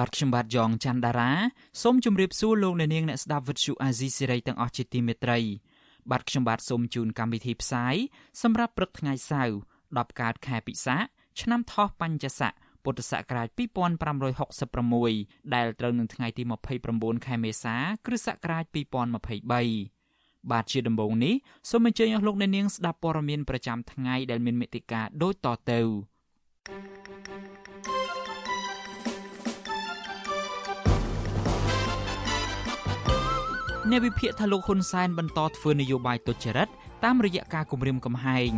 បាទខ្ញុំបាទយ៉ងច័ន្ទដារាសូមជម្រាបសួរលោកអ្នកនាងអ្នកស្ដាប់វិទ្យុអាស៊ីសេរីទាំងអស់ជាទីមេត្រីបាទខ្ញុំបាទសូមជូនកម្មវិធីផ្សាយសម្រាប់ព្រឹកថ្ងៃសៅរ៍10កើតខែពិសាឆ្នាំថោះបញ្ញស័កពុទ្ធសករាជ2566ដែលត្រូវនឹងថ្ងៃទី29ខែមេសា គ្រិស្តសករាជ2023បាទជាដំបូងនេះសូមអញ្ជើញអស់លោកអ្នកនាងស្ដាប់ព័ត៌មានប្រចាំថ្ងៃដែលមានមេតិការដូចតទៅ អ្នកវិភាគថាលោកហ៊ុនសែនបន្តធ្វើនយោបាយទុច្ចរិតតាមរយៈការគម្រាមកំហែង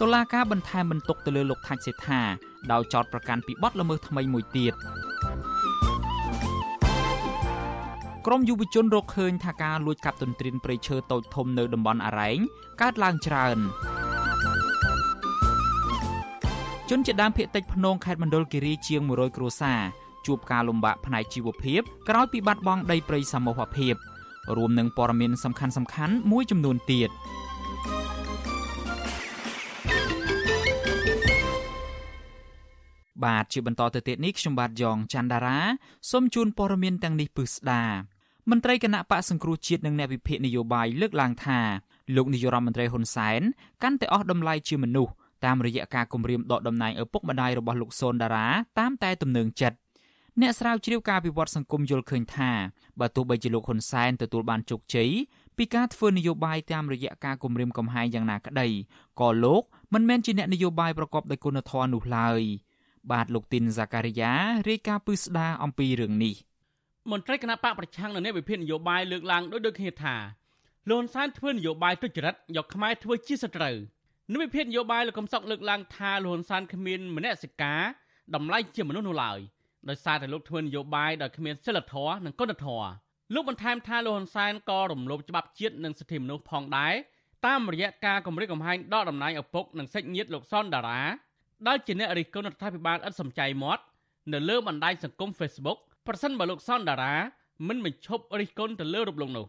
តុលាការបន្ថែមបន្ទុកទៅលើលោកថាច់សេដ្ឋាដោយចោទប្រកាន់ពីបទល្មើសថ្មីមួយទៀតក្រមយុវជនរកឃើញថាការលួចកាប់ទន្ទ្រានព្រៃឈើតូចធំនៅតំបន់អរ៉ែងកើតឡើងច្រើនជនជាដើមភៀតតិចភ្នងខេត្តមណ្ឌលគិរីជាង100គ្រួសារ ជួបការលំបាកផ្នែកជីវភាពក្រោយពីបាត់បង់ដីព្រៃសមូហភាពរួមនឹងព័ត៌មានសំខាន់ៗមួយចំនួនទៀតបាទជាបន្តទៅទៀតនេះខ្ញុំបាទយ៉ងច័ន្ទដារាសូមជូនព័ត៌មានទាំងនេះពឹស្ដាមន្ត្រីគណៈបកសង្គ្រោះជាតិនិងអ្នកវិភាគនយោបាយលើកឡើងថាលោកនាយរដ្ឋមន្ត្រីហ៊ុនសែនកាន់តែអស់តម្លៃជាមនុស្សតាមរយៈការគម្រាមដកតំណែងឪពុកម្ដាយរបស់លោកសូនដារាតាមតែទំនឹងចិត្ត អ្នកស្រាវជ្រាវការវិវត្តសង្គមយល់ឃើញថាបើទោះបីជាលោកហ៊ុនសែនទទួលបានជោគជ័យពីការធ្វើនយោបាយតាមរយៈការគម្រាមកំហែងយ៉ាងណាក្តីក៏លោកមិនមែនជាអ្នកនយោបាយប្រកបដោយគុណធម៌នោះឡើយ។បាទលោកទីនហ្សាការីយ៉ារាយការណ៍ពឹស្ដារអំពីរឿងនេះមន្ត្រីគណៈបកប្រឆាំងនៅនៃវិភាគនយោបាយលើកឡើងដោយដូចគ្នាថាលន់សានធ្វើនយោបាយទុច្ចរិតយកខ្មែរធ្វើជាសត្រូវនៅវិភាគនយោបាយលោកកំសុកលើកឡើងថាលន់សានគ្មានមនសិការតម្លៃជាមនុស្សនោះឡើយ ដោយសារតែលោកធ្វើនយោបាយដោយគ្មានសិលធម៌និងគុណធម៌លោកបន្ថែមថាលោកហ៊ុនសែនក៏រំលោភច្បាប់ជាតិនិងសិទ្ធិមនុស្សផងដែរតាមរយៈការគម្រិតកំហែងដកតំណែងឪពុកនិងសាច់ញាតិលោកសុនដារាដែលជាអ្នករិះគន់រដ្ឋាភិបាលឥតសំចៃមាត់នៅលើបណ្ដាញសង្គម Facebook ប្រសិនបើលោកសនដារាមិនបញ្ឈប់រិះគន់ទៅលើរូបលោកនោះ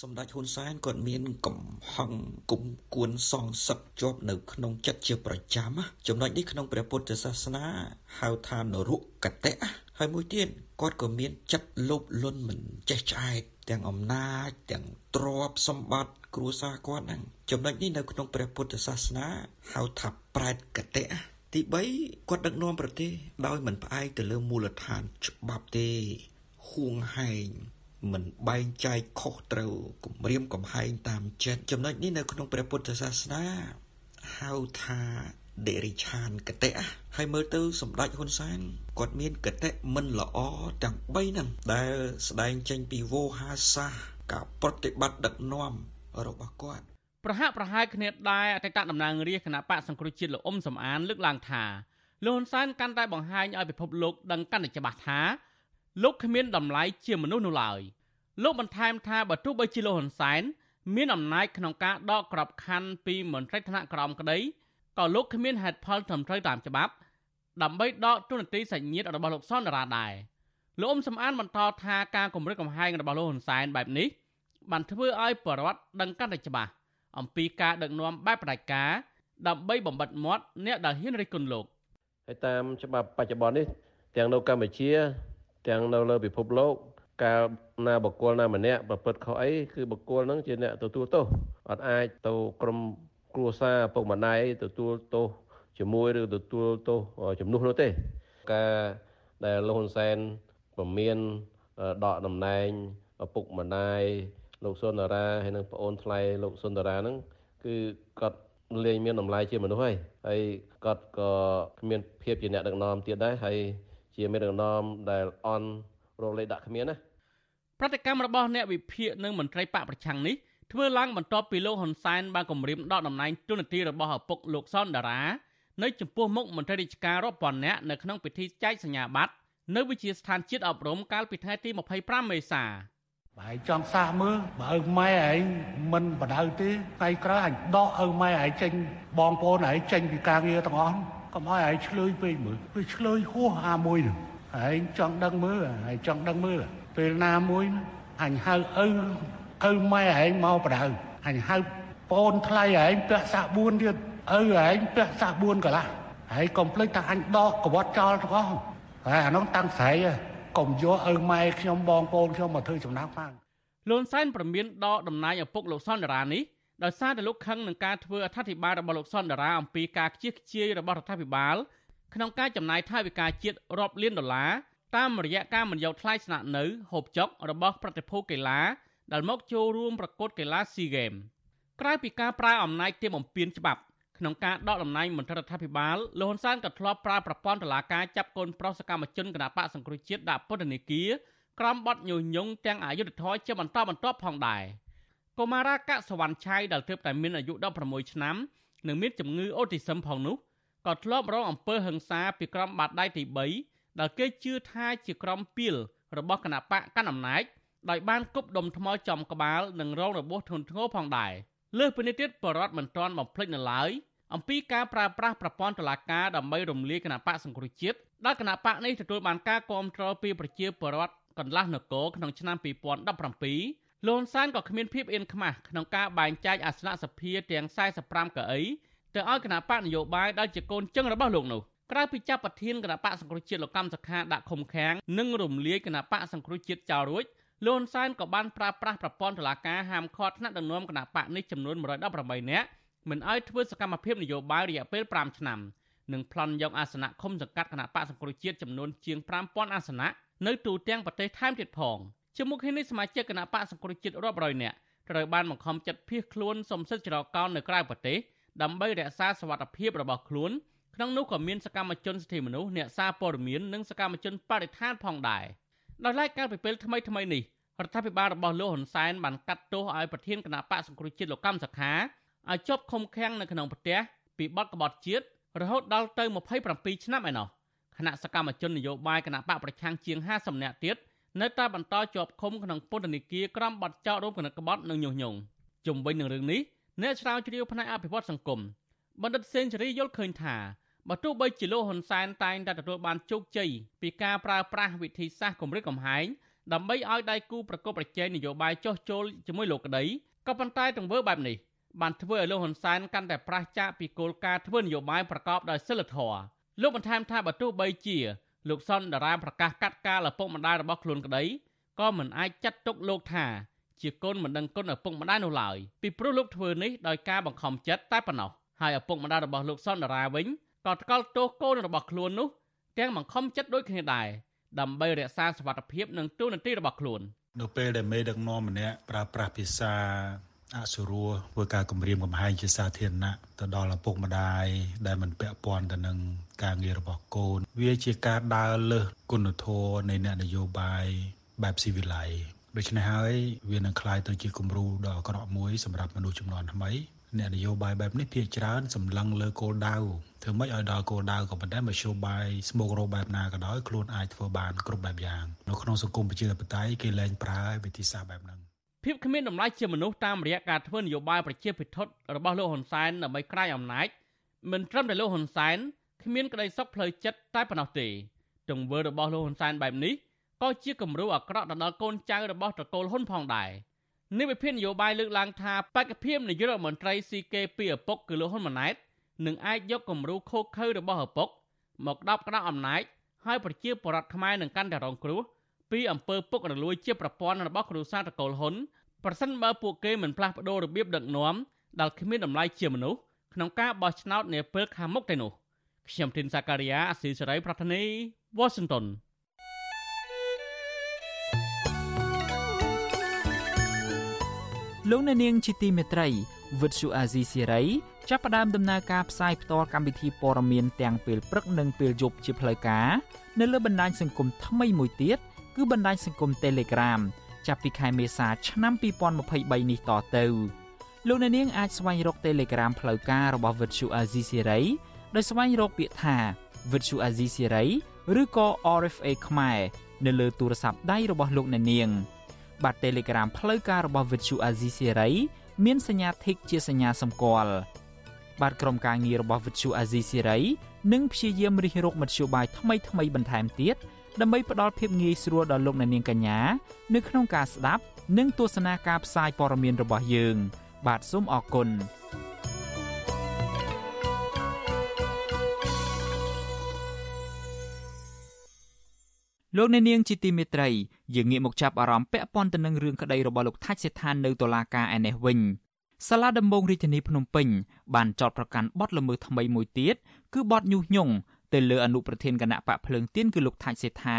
សម្ដេចហ៊ុនសែនគាត់មានកំហឹងគុំគួនសងសឹកជាប់នៅក្នុងចិត្តជាប្រចាំចំណុចនេះក្នុងព្រះពុទ្ធសាសនាហៅថានរុកតៈហើយមួយទៀតគាត់ក៏មានចិត្តលោភលន់មិនចេះឆ្អែតទាំងអំណាចទាំងទ្រព្យសម្បត្តិគ្រួសារគាត់ហ្នឹងចំណុចនេះនៅក្នុងព្រះពុទ្ធសាសនាហៅថាប្រែតកតៈទី3គាត់ដឹកនាំប្រទេសដោយមិនផ្អែកទៅលើមូលដ្ឋានច្បាប់ទេហួងហែង មិនបែងចែកខុសត្រូវគម្រាមកំហែងតាមចិត្តចំណុចនេះនៅក្នុងព្រះពុទ្ធសាសនាហៅថាដេរិឆានកតៈហើយមើលទៅសម្ដេចហ៊ុនសែនគាត់មានកតៈមិនល្អទាំង3ហ្នឹងដែលស្ដែងចេញពីវោហាសាសការប្រតិបត្តិដឹកនាំរបស់គាត់ប្រហាក់ប្រហែលគ្នាដែរអតីតតំណាងរាជគណៈបកសង្គ្រោះជាតិលោកអ៊ុំសំអានលើកឡើងថាលោកហ៊ុនសែនកាន់តែបង្ហាញឲ្យពិភពលោកដឹងកាន់តែច្បាស់ថា លោកគ្មានតម្លៃជាមនុស្សនោះឡើយលោកបន្ថែមថាបើទោះបីជាលោកហ៊ុនសែនមានអំណាចក្នុងការដកក្របខ័ណ្ឌពីមន្ត្រីថ្នាក់ក្រោមក្តីក៏លោកគ្មានហេតុផលត្រឹមត្រូវតាមច្បាប់ដើម្បីដកទូនាទីសញ្ញារបស់លោកសនរាដែរលោកអ៊ុំសំអានបន្តថាការគម្រិតកំហែងរបស់លោកហ៊ុនសែនបែបនេះបានធ្វើឲ្យប្រវត្តិដឹងកាន់តែច្បាស់អំពីការដឹកនាំបែបផ្ដាច់ការដើម្បីបំបិតមាត់អ្នកដែលហ៊ានរិះគន់លោកហើយតាមច្បាប់បច្ចុប្បន្ននេះទាំងនៅកម្ពុជា ទាំងនៅលើពិភពលោកកាលណាបុគ្គលណាម្នាក់ប្រព្រឹត្តខុសអីគឺបុគ្គលហ្នឹងជាអ្នកទទួលទោសអត់អាចទៅក្រុមគ្រួសារពុកម្ដាយទទួលទោសជាមួយឬទទួលទោសជំនួសនោះទេ ការដែលលោកហ៊ុនសែនពមៀនដកតំណែងឪពុកម្ដាយលោកសុនដារាហើយនិងប្អូនថ្លៃលោកសុនដារាហ្នឹងគឺគាត់លែងមានតម្លៃជាមនុស្សហើយហើយគាត់ក៏គ្មានភាពជាអ្នកដឹកនាំទៀតដែរហើយ ជាមេដឹកនាំដែលអន់រកលេខដាក់គ្មានណាប្រតិកម្មរបស់អ្នកវិភាគនិងមន្ត្រីបកប្រឆាំងនេះធ្វើឡើងបន្ទាប់ពីលោកហ៊ុនសែនបានគម្រាមដកតំណែងទូនាទីរបស់ឪពុកលោកសនដារានៅចំពោះមុខមន្ត្រីរាជការរាប់ពាន់នាក់នៅក្នុងពិធីចែកសញ្ញាបត្រនៅវិទ្យាស្ថានជាតិអប់រំកាលពីថ្ងៃទី25មេសាបើឯងចង់សាសមើលបើឪម៉ែឯងមិនបដៅទេថ្ងៃក្រោយអញដកឪម៉ែឯងចេញបងប្អូនឯងចេញពីការងារទាំងអស់ កុំឲ្យឯងឆ្លើយពេកមើលវាឆ្លើយហួសអាមួយនឹងឯងចង់ដឹងមើលឯងចង់ដឹងមើលពេលណាមួយអញហៅឪឪម៉ែឯងមកបដៅអញហៅប្អូនថ្លៃឯងពាក់សាក់4ទៀតឪឯងពាក់សាក់4កន្លះហើយកុំភ្លេចថាអញដកកវត្តចោលទាំងអស់ហើយអានោះតាំងស្រ័យកុំយកឪម៉ែខ្ញុំបងប្អូនខ្ញុំមកធ្វើចំណាំផងលន់សែនប្រមានដកតំណែងឪពុកលោកសនដារានេះ ដោយសារតែលោកខឹងនឹងការធ្វើអធិប្បាយរបស់លោកសនដារាអំពីការខ្ជិះខ្ជាយរបស់រដ្ឋាភិបាលក្នុងការចំណាយថវិកាជាតិរាប់លានដុល្លារតាមរយៈការមិនយកថ្លៃស្នាក់នៅហូបចុករបស់ប្រតិភូកីឡាដែលមកចូលរួមប្រកួតកីឡា SEA Games ក្រៅពីការប្រើអំណាចទាមបំពេញច្បាប់ក្នុងការដកតំណែងមន្ត្រីរដ្ឋាភិបាលលោកហ៊ុនសែនក៏ធ្លាប់ប្រើប្រព័ន្ធតុលាការចាប់កូនប្រុសសកម្មជនគណបកសង្គ្រោះជាតិដាក់ពន្ធនាគារក្រោមបទញុះញង់ទាំងអយុធធម៌ជាបន្តបន្ទាប់ផងដែរ កុមារាកសវណ្ណឆៃដែលទើបតែមានអាយុ16ឆ្នាំនិងមានជំងឺអូទីសឹមផងនោះក៏ធ្លាប់រងអំពើហិង្សាពីក្រុមបាតដៃទី3ដែលគេជឿថាជាក្រុមពីលរបស់គណបកកណ្ដាលអំណាចដោយបានគប់ដុំថ្មចំក្បាលនិងរងរបួសធ្ងន់ធ្ងរផងដែរលើសពីនេះទៀតបរដ្ឋមិនទាន់បំភ្លេចនៅឡើយអំពីការប្រើប្រាស់ប្រព័ន្ធតុលាការដើម្បីរំលាយគណៈបកសង្គ្រោះជាតិដែលគណៈបកនេះទទួលបានការគាំទ្រពីប្រជាពលរដ្ឋកន្លះនគរក្នុងឆ្នាំ2017 លន់សានក៏គ្មានភាពអៀនខ្មាស់ក្នុងការបែងចែកអាសនៈសភាទាំង45កៅអីទៅឲ្យគណៈបកនយោបាយដែលជាកូនចឹងរបស់លោកនោះក្រៅពីចាប់ប្រធានគណៈបកសង្គ្រោះជាតិលោកកម្មសខាដាក់ឃុំឃាំងនិងរំលាយគណៈបកសង្គ្រោះជាតិចោលរួចលោកហ៊ុនសែនក៏បានប្រើប្រាស់ប្រព័ន្ធតុលាការហាមឃាត់ថ្នាក់ដឹកនាំគណៈបកនេះចំនួន118នាក់មិនឲ្យធ្វើសកម្មភាពនយោបាយរយៈពេល5ឆ្នាំនិងប្លន់យកអាសនៈឃុំសង្កាត់គណៈបកសង្គ្រោះជាតិចំនួនជាង5000អាសនៈនៅទូទាំងប្រទេសថែមទៀតផង ជាមួយគ្នានេះសមាជិកគណៈបកសង្គ្រោះជាតិរាប់រយនាក់ត្រូវបានបង្ខំចិត្តភៀសខ្លួនសំសិទ្ធចរកោននៅក្រៅប្រទេសដើម្បីរក្សាសវត្ថិភាពរបស់ខ្លួនក្នុងនោះក៏មានសកម្មជនសិទ្ធិមនុស្សអ្នកសារព័ត៌មាននិងសកម្មជនបរិស្ថានផងដែរដោយឡែកកាលពីពេលថ្មីថ្មីនេះរដ្ឋាភិបាលរបស់លោកហ៊ុនសែនបានកាត់ទោសឲ្យប្រធានគណៈបកសង្គ្រោះជាតិលោកកម្មសខាឲ្យជាប់ឃុំឃាំងនៅក្នុងផ្ទះពីបទក្បត់ជាតិរហូតដល់ទៅ27ឆ្នាំឯណោះគណៈសកម្មជននយោបាយគណៈបកប្រឆាំងជាង50នាក់ទៀត នៅតែបន្តជាប់ឃុំក្នុងពន្ធនាគារក្រោមបទចោទរួមគណិតក្បត់និងញុះញង់ជុំវិញនឹងរឿងនេះអ្នកស្រាវជ្រាវផ្នែកអភិវឌ្ឍសង្គមបណ្ឌិតសេនស៊ូរីយល់ឃើញថាបើទោះបីជាលោកហ៊ុនសែនតែងតែទទួលបានជោគជ័យពីការប្រើប្រាស់វិធីសាស្ត្រគម្រិតកំហែងដើម្បីឲ្យដៃគូប្រកបប្រជែងនយោបាយចោះចូលជាមួយលោកក្តីក៏ប៉ុន្តែទង្វើបែបនេះបានធ្វើឲ្យលោកហ៊ុនសែនកាន់តែប្រឆាចពីគោលការណ៍ធ្វើនយោបាយប្រកបដោយសិលធម៌លោកបន្ថែមថាបើទោះបីជា លោកសុនដារាប្រកាសកាត់ការឪពុកម្ដាយរបស់ខ្លួនក្តីក៏មិនអាចចាត់ទុកលោកថាជាកូនមិនដឹងគុណឪពុកម្ដាយនោះឡើយពីព្រោះលោកធ្វើនេះដោយការបង្ខំចិត្តតែប៉ុណ្ណោះហើយឪពុកម្ដាយរបស់លោកសុនដារាវិញក៏ថ្កោលទោសកូនរបស់ខ្លួននោះទាំងបង្ខំចិត្តដូចគ្នាដែរដើម្បីរក្សាសុវត្ថិភាពនិងទូនាទីរបស់ខ្លួន នៅពេលដែលមេដឹកនាំម្នាក់ប្រើប្រាស់ភាសា អសុរោះធ្វើការគម្រាមកំហែងជាសាធារណៈទៅដល់ឪពុកម្ដាយដែលមិនពាក់ព័ន្ធទៅនឹងការងាររបស់កូន វាជាការដើរលើសគុណធម៌នៃអ្នកនយោបាយបែបស៊ីវិល័យដូច្នេះហើយវានឹងคล้ายទៅជាគំរូដ៏អាក្រក់មួយសម្រាប់មនុស្សចំនួនថ្មីអ្នកនយោបាយបែបនេះភាគច្រើនសម្លឹងលើគោលដៅធ្វើម៉េចឲ្យដល់គោលដៅក៏ប៉ុន្តែមធ្យោបាយស្មោករោបែបណាក៏ដោយខ្លួនអាចធ្វើបានគ្រប់បែបយ៉ាងនៅក្នុងសង្គមប្រជាធិបតេយ្យគេលែងប្រើវិធីសាស្ត្របែបហ្នឹង ភាពគ្មានតម្លៃជាមនុស្សតាមរយៈការធ្វើនយោបាយប្រជាពិធរបស់លោកហ៊ុនសែនដើម្បីក្រាយអំណាចមិនត្រឹមតែលោកហ៊ុនសែនគ្មានក្តីសុខផ្លូវចិត្តតែប៉ុណ្ណោះទេទង្វើរបស់លោកហ៊ុនសែនបែបនេះក៏ជាគំរូអាក្រក់ទៅដល់កូនចៅរបស់ត្រកូលហ៊ុនផងដែរនេះវិភាននយោបាយលើកឡើងថាបេក្ខភាពនាយករដ្ឋមន្ត្រី CK ពីឪពុកគឺលោកហ៊ុនម៉ាណែតនឹងអាចយកគំរូខូខើរបស់ឪពុកមកដប់ក្តាប់អំណាចហើយប្រជាពលរដ្ឋខ្មែរនឹងកាន់តែរងគ្រោះ ពីអំពើពុករលួយជាប្រព័ន្ធរបស់គ្រួសារតកូលហ៊ុនប្រសិនបើពួកគេមិនផ្លាស់ប្ដូររបៀបដឹកនាំដែលគ្មានតម្លៃជាមនុស្សក្នុងការបោះឆ្នោតនាពេលខាងមុខទេនោះខ្ញុំធីនសាការីយ៉ាអស៊ីសេរីប្រធានីវ៉ាស៊ីនតោនលោកអ្នកនាងជាទីមេត្រីវិទ្យុអាស៊ីសេរីចាប់ផ្ដើមដំណើរការផ្សាយផ្ទាល់កម្មវិធីព័ត៌មានទាំងពេលព្រឹកនិងពេលយប់ជាផ្លូវការនៅលើបណ្ដាញសង្គមថ្មីមួយទៀត គឺបណ្ដាញសង្គម Telegram ចាប់ពីខែមេសាឆ្នាំ2023នេះតទៅលោកអ្នកនាងអាចស្វែងរក Telegram ផ្លូវការរបស់ Virtual Azizi Serai ដោយស្វែងរកពាក្យថា Virtual Azizi Serai ឬក៏ RFA ខ្មែរនៅលើទូរស័ព្ទដៃរបស់លោកអ្នកនាង បាទ Telegram ផ្លូវការរបស់ Vithu Azizi Serai មានសញ្ញា Tick ជាសញ្ញាសម្គាល់បាទក្រុមការងាររបស់ Vithu Azizi Serai នឹងព្យាយាមរិះរោចមធ្យោបាយថ្មីថ្មីបន្ថែមទៀត ដើម្បីផ្ដល់ភាពងាយស្រួលដល់លោកអ្នកនាងកញ្ញានៅក្នុងការស្ដាប់និងទស្សនាការផ្សាយព័ត៌មានរបស់យើង បាទសូមអរគុណលោកអ្នកនាងជាទីមេត្រីយើងងាកមកចាប់អារម្មណ៍ពាក់ព័ន្ធទៅនឹងរឿងក្តីរបស់លោកថាច់សេដ្ឋាននៅតុលាការឯនេះវិញសាលាដំបងរាជធានីភ្នំពេញបានចោទប្រកាន់បទល្មើសថ្មីមួយទៀតគឺបទញុះញង់ ទៅលើអនុប្រធានគណៈបកភ្លើងទៀនគឺលោកថាច់សេដ្ឋា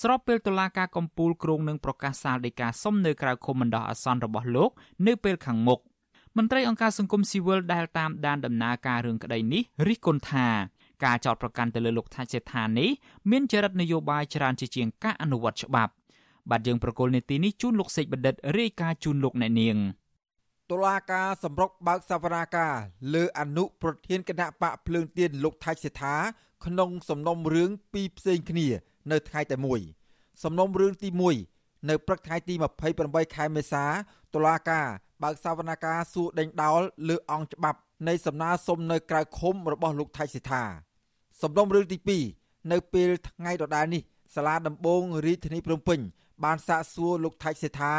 ស្របពេលតុលាការកំពូលគ្រងនឹងប្រកាសសាលដីកាសុំនៅក្រៅឃុំបណ្ដោះអាសន្នរបស់លោក នៅពេលខាងមុខមន្ត្រីអង្គការសង្គមស៊ីវិលដែលតាមដានដំណើរការរឿងក្តីនេះរិះគន់ថាការចោទប្រកាន់ទៅលើលោកថាច់សេដ្ឋានេះមានចរិតនយោបាយច្រើនជាជាងការអនុវត្តច្បាប់បាទយើងប្រកុលនេតិនេះជូនលោកសេកបណ្ឌិតរាយការណ៍ជូនលោកអ្នកនាងតុលាការសម្រុកបើកសវនាការលើអនុប្រធានគណៈបកភ្លើងទៀនលោកថៃសេដ្ឋា ក្នុងសំណុំរឿងពីរផ្សេងគ្នា នៅថ្ងៃតែមួយសំណុំរឿងទី1នៅព្រឹកថ្ងៃទី28ខែមេសាតុលាការបើកសវនាការសួរដេញដោលលើអង្គច្បាប់នៃសំណើសុំនៅក្រៅឃុំរបស់លោកថៃសិដ្ឋាសំណុំរឿងទី2នៅពេលថ្ងៃដដែលនេះសាលាដំបងរាជធានីភ្នំពេញ បានសាកសួរលោកថៃសេដ្ឋា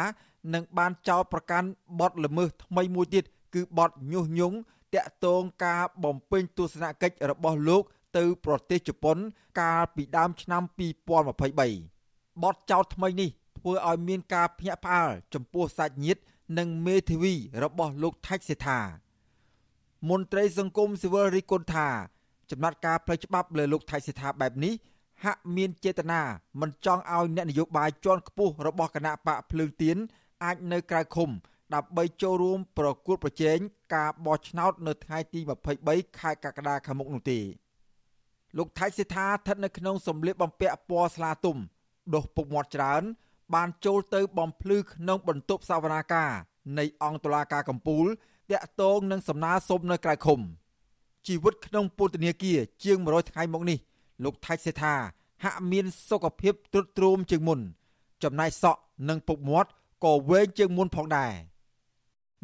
និងបានចោទប្រកាន់បទល្មើសថ្មីមួយទៀតគឺបទញុះញង់តាក់ទងការបំពេញទស្សនកិច្ចរបស់លោក ទៅប្រទេសជប៉ុន កាលពីដើមឆ្នាំ2023បទចោទថ្មីនេះធ្វើឲ្យមានការភ្ញាក់ផ្អើលចំពោះសាច់ញាតិនិងមេធាវីរបស់លោកថៃសេដ្ឋាមន្ត្រីសង្គមស៊ីវិលរីគុណថាចំណាត់ការផ្លូវច្បាប់លើលោកថៃសិដ្ឋាបែបនេះហាក់មានចេតនាមិនចង់ឲ្យអ្នកនយោបាយជាន់ខ្ពស់របស់គណៈបកភ្លើងទៀនអាចនៅក្រៅឃុំ ដើម្បីចូលរួមប្រគួតប្រជែងការបោះឆ្នោតនៅថ្ងៃទី23ខែកក្កដាខាងមុខនោះទេ លោកថៃសិដ្ឋាស្ថិតនៅក្នុងសម្លៀកបំពាក់ពណ៌ស្លាទុំដុសពុកមាត់ច្រើន បានចូលទៅបំភ្លឺក្នុងបន្ទប់សវនាការនៃអង្គតុលាការកំពូលតាក់ទងនឹងសំណើសុំនៅក្រៅឃុំ។ជីវិតក្នុងពន្ធនាគារជាង100ថ្ងៃមកនេះលោកថៃសេថាហាក់មានសុខភាពទ្រុឌទ្រោមជាងមុន ចំណែកសក់និងពុកមាត់ក៏វែងជាងមុនផងដែរ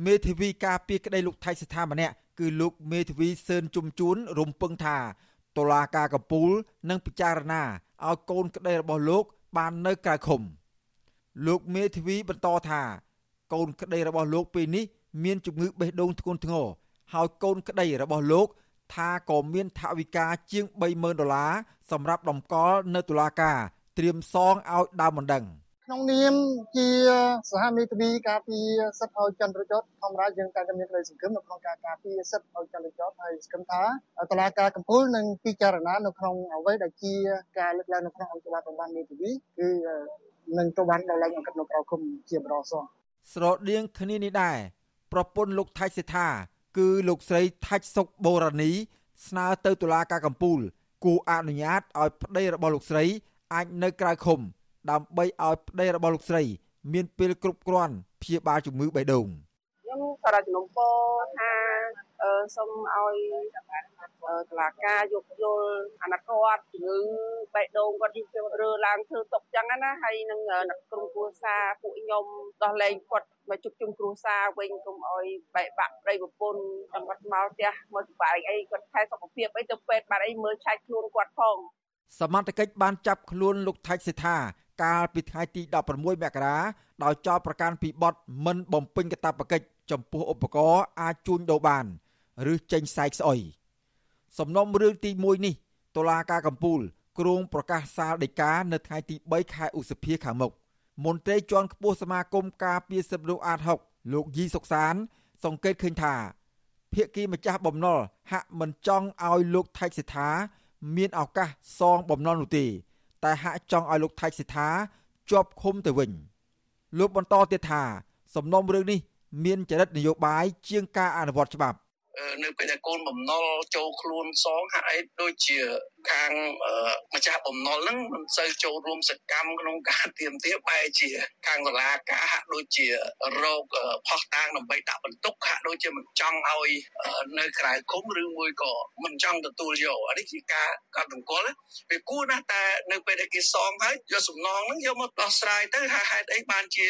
មេធាវីការពីក្តីលោកថៃសេថាម្នាក់គឺលោកមេធាវីសឿនជុំជួនរំពឹងថា តុលាការកំពូលនឹងពិចារណាឲ្យកូនក្តីរបស់លោក បាននៅក្រៅឃុំលោកមេធាវីបន្តថា កូនក្តីរបស់លោកពេលនេះមានជំងឺបេះដូងធ្ងន់ធ្ងរហើយកូនក្តីរបស់លោក ថាក៏មានថវិកាជាង30000ដុល្លារសម្រាប់ដំកល់នៅតុលាការ ត្រៀមសងឲ្យដើមមិនដឹង ក្នុងនាមជាសហមេធាវីការពារសិទ្ធិឲ្យចន្ទរចតធម្មតាយើងតែមានក្តីសង្ឃឹមនៅក្នុងការការពារសិទ្ធិឲ្យចន្ទរចតហើយសង្ឃឹមថាតុលាការកំពូលនឹងពិចារណានៅក្នុងអ្វីដែលជាការលើកឡើងនៅក្នុងអង្គច្បាប់របស់មេធាវីគឺនឹងទៅបានដល់ឡើងអង្គិតនៅក្រៅគុំជាបរោសងស្រដៀងគ្នានេះដែរប្រពន្ធលោកថៃសេថាគឺលោកស្រីថាច់សុកបូរ៉ានី ស្នើទៅតុលាការកំពូលគូអនុញ្ញាតឲ្យប្តីរបស់លោកស្រីអាចនៅក្រៅឃុំ ដើម្បីឲ្យប្តីរបស់លោកស្រី មានពេលគ្រប់គ្រាន់ព្យាបាលជំងឺបេះដូងខ្ញុំក៏រកជំនុំពរថាសូមឲ្យតឡាការយកយល់អាណគាត់ជំងឺបេះដូងគាត់យឺតរើឡើងធ្វើຕົកចឹងណាហើយនឹងក្រុមគ្រួសារពួកខ្ញុំដោះលែងគាត់មកជុំជុំគ្រួសារវិញកុំឲ្យបែកបាក់ប្តីប្រពន្ធចាំគាត់មកផ្ទះមើលសុបាយអីគាត់ខែសុខភាពអីទៅពេទ្យបាត់អីមើលឆែកខ្លួនគាត់ផងសមត្ថកិច្ចបានចាប់ខ្លួនលោកថៃសេដ្ឋា កាលពីថ្ងៃទី16មករាដោយចោទប្រកាន់ពីបទមិនបំពេញកាតព្វកិច្ចចំពោះឧបករណ៍អាចជួញដូរបាន ឬចេញសាយស្អុយសំណុំរឿងទី1នេះតុលាការកំពូលគ្រងប្រកាសសាលដីកានៅថ្ងៃទី3ខែឧសភាខាងមុខមន្ត្រីជាន់ខ្ពស់សមាគមការពារសិទ្ធិមនុស្សអាត6លោកយីសុកសាន សង្កេតឃើញថាភាគីម្ចាស់បំណុលហាក់មិនចង់ឲ្យលោកថៃសិដ្ឋាមានឱកាសសងបំណុលនោះទេ តែហាក់ចង់ឲ្យលោកថៃសិដ្ឋាជាប់ឃុំទៅវិញលោកបន្តទៀតថាសំណុំរឿងនេះមានចរិតនយោបាយជាងការអនុវត្តច្បាប់ នៅពេលដែលកូនបំណុលចូលខ្លួនសងហាក់អីដូចជាខាងម្ចាស់បំណុលហ្នឹងមិនសូវចូលរួមសកម្មក្នុងការទៀមទាបែរជា ខាងសាលាការហាក់ដូចជារោគផោះតាងដើម្បីដាក់បន្ទុកហាក់ដូចជាមិនចង់ឲ្យនៅក្រៅគុំឬមួយក៏មិនចង់ទទួលយកអានេះជាការកត់សម្គាល់វាគួរណាស់តែនៅពេលដែលគេសងហើយយកសំណងហ្នឹងយកមកដោះស្រាយទៅហេតុអីបានជា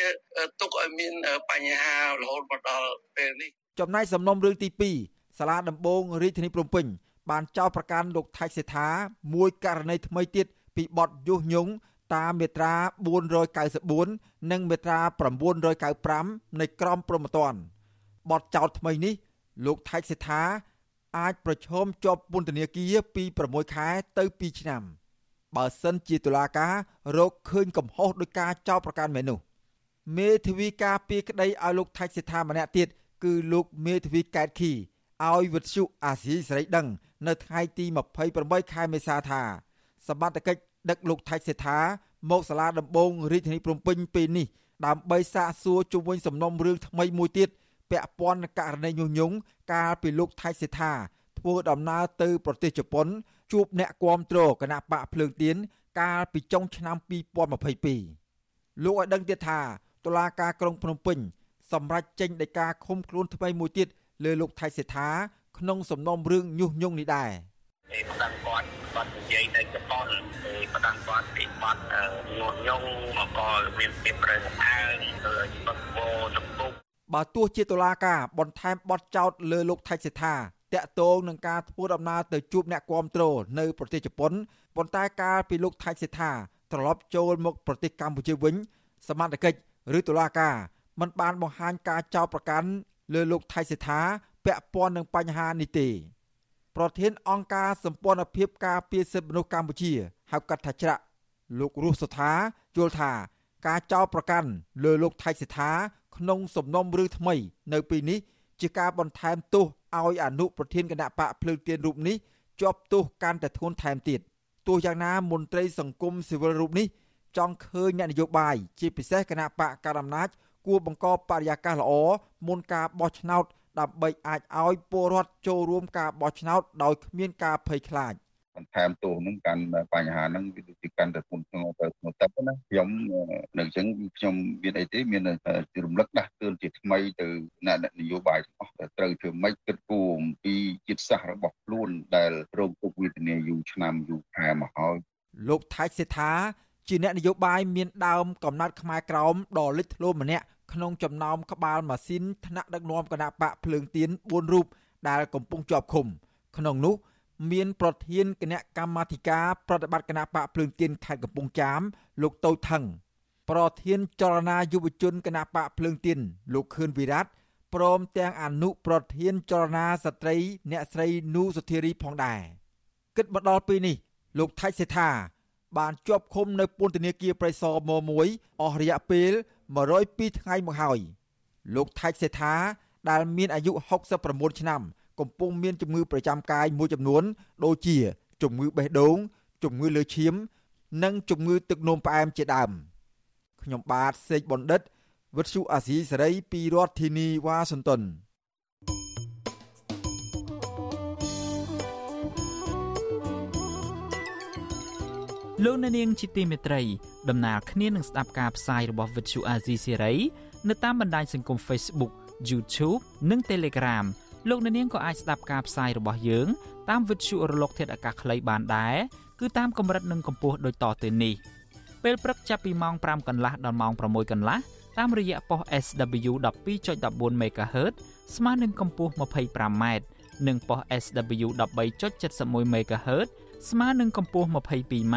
ទុកឲ្យមានបញ្ហារហូតមកដល់ពេលនេះ ចំណែកសំណុំរឿងទី2សាលាដំបងរាជធានីភ្នំពេញបានចោទប្រកាន់លោកថៃសេដ្ឋាមួយករណីថ្មីទៀតពីបទញុះញង់តាមមាត្រា494និងមាត្រា995នៃក្រមព្រហ្មទណ្ឌបទចោទថ្មីនេះ លោកថៃសេដ្ឋាអាចប្រឈមជាប់ពន្ធនាគារពី6ខែទៅ2ឆ្នាំបើសិនជាតុលាការរកឃើញកំហុសដោយការចោទប្រកាន់មែននោះមេធាវីការពីក្តីឲ្យលោកថៃសេដ្ឋាម្នាក់ទៀត គឺលោកមេធាវីកែតខីឲ្យវិទ្យុអាស៊ីសេរីដឹង នៅថ្ងៃទី28ខែមេសាថាសមត្ថកិច្ចដឹកលោកថៃសេដ្ឋាមកសាលាដំបងរាជធានីភ្នំពេញពេលនេះដើម្បីសាកសួរជុំវិញសំណុំរឿងថ្មីមួយទៀតពាក់ព័ន្ធនឹងករណីញុះញង់កាលពីលោកថៃសេដ្ឋាធ្វើដំណើរទៅប្រទេសជប៉ុន ជួបអ្នកគាំទ្រគណៈបកភ្លើងទៀនកាលពីចុងឆ្នាំ2022លោកឲ្យដឹងទៀតថាតុលាការក្រុងភ្នំពេញ សម្រេចចេញដីកាឃុំខ្លួនថ្មីមួយទៀតលើលោកថៃសេដ្ឋាក្នុងសំណុំរឿងញុះញង់នេះដែរឯបដិគាត់គាត់និយាយនៅជប៉ុនឯបដិគាត់ពីបាត់ញុះញង់មកក៏មានភាពប្រឹងអើងទៅបាត់ពោចំពុកបើទោះជាតុលាការបន្ថែមបទចោទលើលោកថៃសេដ្ឋាតាក់ទងនឹងការធ្វើដំណើរទៅជួបអ្នកគាំទ្រនៅប្រទេសជប៉ុនប៉ុន្តែកាលពីលោកថៃសេដ្ឋាត្រឡប់ចូលមកប្រទេសកម្ពុជាវិញសមត្ថកិច្ចឬតុលាការ មិនបានបង្ហាញការចោទប្រកាន់លើលោកថៃសេដ្ឋាពាក់ព័ន្ធនឹងបញ្ហានេះទេប្រធានអង្គការសម្ព័ន្ធភាពការពារសិទ្ធិមនុស្សកម្ពុជាហៅកាត់ថាច្រាក់លោករស់សុថាយល់ថា ការចោទប្រកាន់លើលោកថៃសេដ្ឋាក្នុងសំណុំរឿងថ្មី នៅពេលនេះ ជាការបន្ថែមទោសឲ្យអនុប្រធានគណៈបកភ្លើងទៀនរូបនេះជាប់ទោសកាន់តែធ្ងន់ថែមទៀតទោះយ៉ាងណាមន្ត្រីសង្គមស៊ីវិលរូបនេះចង់ឃើញអ្នកនយោបាយជាពិសេសគណៈបកកណ្ដាលអំណាច គួរបង្កបរិយាកាសល្អមុនការបោះឆ្នោតដើម្បីអាចឲ្យពលរដ្ឋចូលរួមការបោះឆ្នោតដោយគ្មានការភ័យខ្លាចបន្ថែមទោសនឹងកាន់បញ្ហាហ្នឹងវាទីកាន់តែធ្ងន់ធ្ងរទៅធ្ងន់ទឹកណាខ្ញុំនៅអញ្ចឹងខ្ញុំមានអីទេមានរំលឹកដាស់តឿនជាថ្មីទៅអ្នកនយោបាយទាំងអស់ត្រូវធ្វើម៉េចគិតគូរអំពីចិត្តសាស្ត្ររបស់ខ្លួនដែលរងទុក្ខវេទនាយូរឆ្នាំយូរខែមកហើយលោកថៃសេដ្ឋាជាអ្នកនយោបាយមានដើមកំណត់ខ្មែរក្រោមដ៏លេចធ្លោម្នាក់ ក្នុងចំណោមក្បាលម៉ាស៊ីនថ្នាក់ដឹកនាំគណៈបកភ្លើងទៀន4រូបដែលកំពុងជាប់ឃុំ ក្នុងនោះ មានប្រធានគណៈកម្មាធិការប្រតិបត្តិគណៈបកភ្លើងទៀនខេត្តកំពង់ចាម លោកតូចថងប្រធានចលនាយុវជនគណៈបកភ្លើងទៀនលោកខឿនវិរៈព្រមទាំងអនុប្រធានចលនាស្ត្រី អ្នកស្រីនូសុធារីផងដែរគិតមកដល់ពេលនេះ លោកថៃសេដ្ឋាបានជាប់ឃុំនៅពន្ធនាគារប្រៃសណ1អស់រយៈពេល 102ថ្ងៃមកហើយលោកថៃសេដ្ឋាដែលមានអាយុ69ឆ្នាំ កំពុងមានជំងឺប្រចាំកាយមួយចំនួន ដូចជា ជំងឺបេះដូង ជំងឺលើឈាម និងជំងឺទឹកនោមផ្អែមជាដើមខ្ញុំបាទសេកបណ្ឌិតវិទ្យុអាស៊ីសេរីពីរដ្ឋធានីវ៉ាស៊ីនតោនលោកអ្នកនាងជាទីមេត្រី ដំណើរគ្នានឹងស្ដាប់ការផ្សាយរបស់ Vuthu Azizi Serai នៅតាមបណ្ដាញសង្គម Facebook YouTube និង Telegram លោកអ្នកនាងក៏អាចស្ដាប់ការផ្សាយរបស់យើង តាម Vuthu រលក ធាតុអាកាសខ្លីបានដែរគឺតាមកម្រិតនិងកម្ពស់ដូចតទៅនេះពេលព្រឹកចាប់ពីម៉ោង5កន្លះដល់ម៉ោង6កន្លះតាមរយៈប៉ុស SW 12.14 MHz ស្មើនឹងកម្ពស់ 25m និងប៉ុស SW 13.71 MHz ស្មើនឹងកម្ពស់ 22m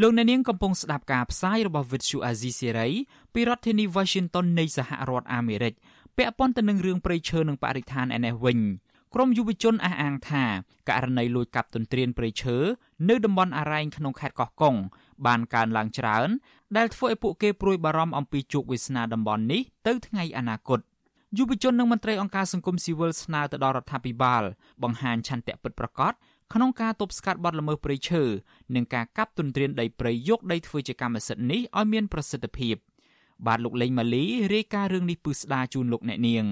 លោកអ្នកនាងកំពុងស្ដាប់ការផ្សាយរបស់ Vuthu Azizi Serai ពីរដ្ឋធានី Washington នៃសហរដ្ឋអាមេរិកពាក់ព័ន្ធទៅនឹងរឿងព្រៃឈើនិងបរិស្ថានឯនេះវិញក្រមយុវជនអះអាងថាករណីលួចកាប់ទន្ទ្រានព្រៃឈើនៅតំបន់អរ៉ែងក្នុងខេត្តកោះកុងបានកើនឡើងច្រើន ដែលធ្វើឲ្យពួកគេព្រួយបារម្ភអំពីជោគវាសនាតំបន់នេះទៅថ្ងៃអនាគតយុវជននិងមន្ត្រីអង្គការសង្គមស៊ីវិលស្នើទៅដល់រដ្ឋាភិបាលបង្ហាញឆន្ទៈពិតប្រាកដ ក្នុងការទប់ស្កាត់បទល្មើសព្រៃឈើនិងការកាប់ទន្ទ្រានដីព្រៃយកដីធ្វើជាកម្មសិទ្ធិនេះឲ្យមានប្រសិទ្ធភាពបាទលោកលេងម៉ាលីរាយការណ៍រឿងនេះពឹស្ដាជូនលោកអ្នកនាង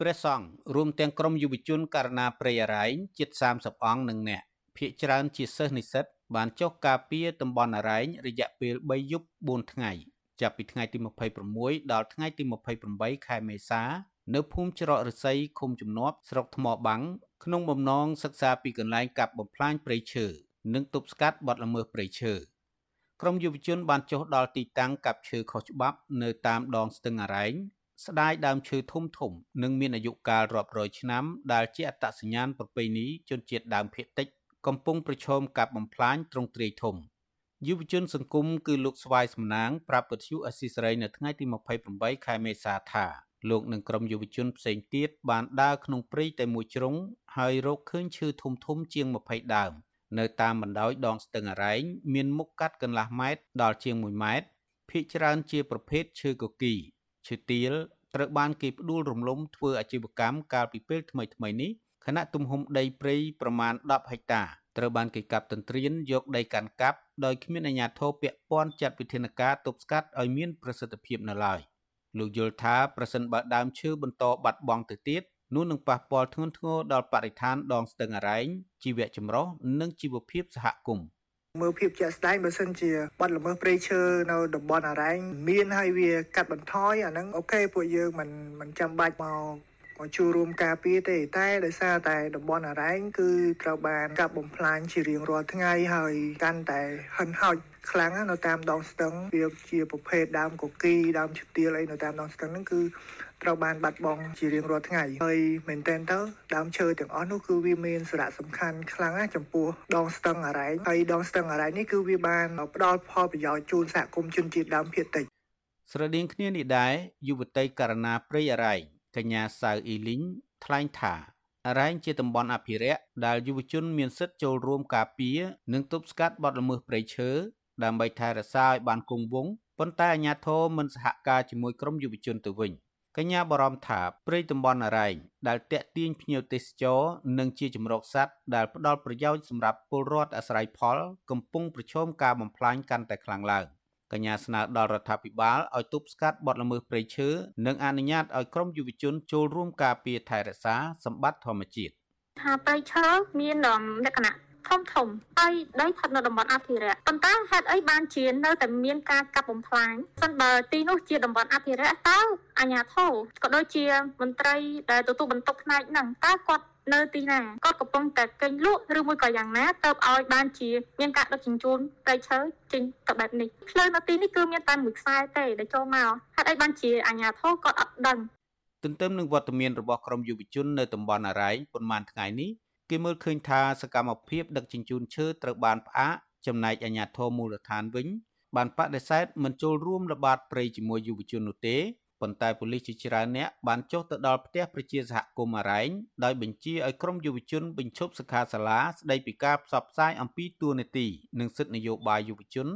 ព្រះសង្ឃរួមទាំងក្រុមយុវជនករណីព្រៃអរ៉ៃជិត30អង្គនិងអ្នកភ្នាក់ច្រើនជាសិស្សនិស្សិតបានចុះការពារតំបន់អរ៉ែងរយៈពេល3យប់4ថ្ងៃចាប់ពីថ្ងៃទី26ដល់ថ្ងៃទី28ខែមេសា នៅភូមិច្រករស័យឃុំជំនាប់ស្រុកថ្មបាំង ក្នុងបំណងសិក្សាពីកន្លែងកាប់បំផ្លាញព្រៃឈើនិងទប់ស្កាត់បទល្មើសព្រៃឈើក្រុមយុវជនបានចុះដល់ទីតាំងកាប់ឈើខុសច្បាប់នៅតាមដងស្ទឹងអរ៉ែងស្ដាយដើមឈើធំធំ និងមានអាយុកាលរាប់រយឆ្នាំដែលជាអត្តសញ្ញាណប្រពៃណីជនជាតិដើមភាគតិច កំពុងប្រឈមការបំផ្លាញទ្រង់ទ្រាយធំយុវជនសង្គមគឺលោកស្វាយសំណាងប្រាប់ពទ្យុអស៊ីសេរីនៅថ្ងៃទី28ខែមេសាថា លោកនិងក្រុមយុវជនផ្សេងទៀតបានដើរក្នុងព្រៃតែមួយជ្រុងហើយរកឃើញឈើធំធំជាង20ដើមនៅតាមបណ្ដោយដងស្ទឹងអរ៉ែងមានមុខកាត់កន្លះម៉ែត្រដល់ជាង1ម៉ែត្រភាគច្រើនជាប្រភេទឈើកគីឈើទាលត្រូវបានគេផ្ដួលរំលំធ្វើអាជីវកម្មកាលពីពេលថ្មីៗនេះខណៈទំហំដីព្រៃប្រមាណ10ហិកតាត្រូវបានគេកាប់ទន្ទ្រានយកដីកាន់កាប់ដោយគ្មានអាជ្ញាធរពាក់ព័ន្ធចាត់វិធានការទប់ស្កាត់ឲ្យមានប្រសិទ្ធភាពនៅឡើយ លោកយល់ថាប្រសិនបើដើមឈើបន្តបាត់បង់ទៅទៀតនោះនឹងប៉ះពាល់ធ្ងន់ធ្ងរដល់បរិស្ថានដងស្ទឹងអរ៉ែងជីវៈចម្រុះនិងជីវភាពសហគមន៍មើលភាពជាក់ស្ដែងបើសិនជាបាត់ល្មើសព្រៃឈើនៅតំបន់អរ៉ែងមានហើយវាកាត់បន្ថយអាហ្នឹងអូខេពួកយើងមិនមិនចាំបាច់មក មកចូលរួមការពារទេតែដោយសារតែតំបន់អរ៉ែងគឺត្រូវបានកាប់បំផ្លាញជារៀងរាល់ថ្ងៃហើយកាន់តែហិនហោចខ្លាំងនៅតាមដងស្ទឹងវាជាប្រភេទដើមកគីដើមឈើទាលអីនៅតាមដងស្ទឹងហ្នឹងគឺត្រូវបានបាត់បង់ជារៀងរាល់ថ្ងៃហើយមែនតើទៅដើមឈើទាំងអស់នោះគឺវាមានសារៈសំខាន់ខ្លាំងណាស់ចំពោះដងស្ទឹងអរ៉ែងហើយដងស្ទឹងអរ៉ែងនេះគឺវាបានផ្ដល់ផលប្រយោជន៍ជូនសហគមន៍ជនជាតិដើមភាគតិចស្រដៀងគ្នានេះដែរយុវតីករណាព្រៃអរ៉ែង កញ្ញាសៅអ៊ីលីងថ្លែងថាអរ៉ែងជាតំបន់អភិរក្សដែលយុវជនមានសិទ្ធិចូលរួមការពារនិងទប់ស្កាត់បទល្មើសព្រៃឈើដើម្បីថែរក្សាឲ្យបានគង់វង្សប៉ុន្តែអាជ្ញាធរមិនសហការជាមួយក្រុមយុវជនទៅវិញ។កញ្ញាបារម្ភថាព្រៃតំបន់អរ៉ែងដែលតាក់ទាញភ្ញៀវទេសចរនិងជាជំរកសត្វដែលផ្ដល់ប្រយោជន៍សម្រាប់ពលរដ្ឋអាស្រ័យផល កំពុងប្រឈមការបំផ្លាញកាន់តែខ្លាំងឡើង កញ្ញាស្នើដល់រដ្ឋាភិបាលឲ្យទប់ស្កាត់បទល្មើសព្រៃឈើនិងអនុញ្ញាតឲ្យក្រុមយុវជនចូលរួមការពារថែរក្សាសម្បត្តិធម្មជាតិថាព្រៃឈើមានលក្ខណៈធំធំហើយដីស្ថិតនៅតំបន់អភិរក្សប៉ុន្តែហេតុអីបានជានៅតែមានការកាប់បំផ្លាញសិនបើទីនោះជាតំបន់អភិរក្សតើអាជ្ញាធរក៏ដូចជាមន្ត្រីដែលទទួលបន្ទុកផ្នែកហ្នឹងតើគាត់ នៅទីណាគាត់កំពុងតែកេងលក់ឬមួយក៏យ៉ាងណាទៅឲ្យបានជាមានការដឹកជញ្ជូនព្រៃឈើចេញទៅបែបនេះផ្លូវនៅទីនេះគឺមានតែមួយខ្សែទេដែលចូលមកហេតុអីបានជាអាជ្ញាធរគាត់អត់ដឹងទន្ទឹមនឹងវត្តមានរបស់ក្រមយុវជននៅតំបន់អរ៉ៃប៉ុន្មានថ្ងៃនេះគេមើលឃើញថាសកម្មភាពដឹកជញ្ជូនឈើត្រូវបានផ្អាកចំណែកអាជ្ញាធរមូលដ្ឋានវិញបានបដិសេធមិនចូលរួមល្បាតព្រៃជាមួយយុវជននោះទេ ប៉ុន្តែប៉ូលីសជាច្រើនអ្នកបានចុះទៅដល់ផ្ទះប្រជាសហគមន៍អរ៉ែងដោយបញ្ជាឲ្យក្រុមយុវជនបញ្ឈប់សិក្ខាសាលាស្ដីពីការផ្សព្វផ្សាយអំពីទួលនីតិនិងសិទ្ធិនយោបាយយុវជន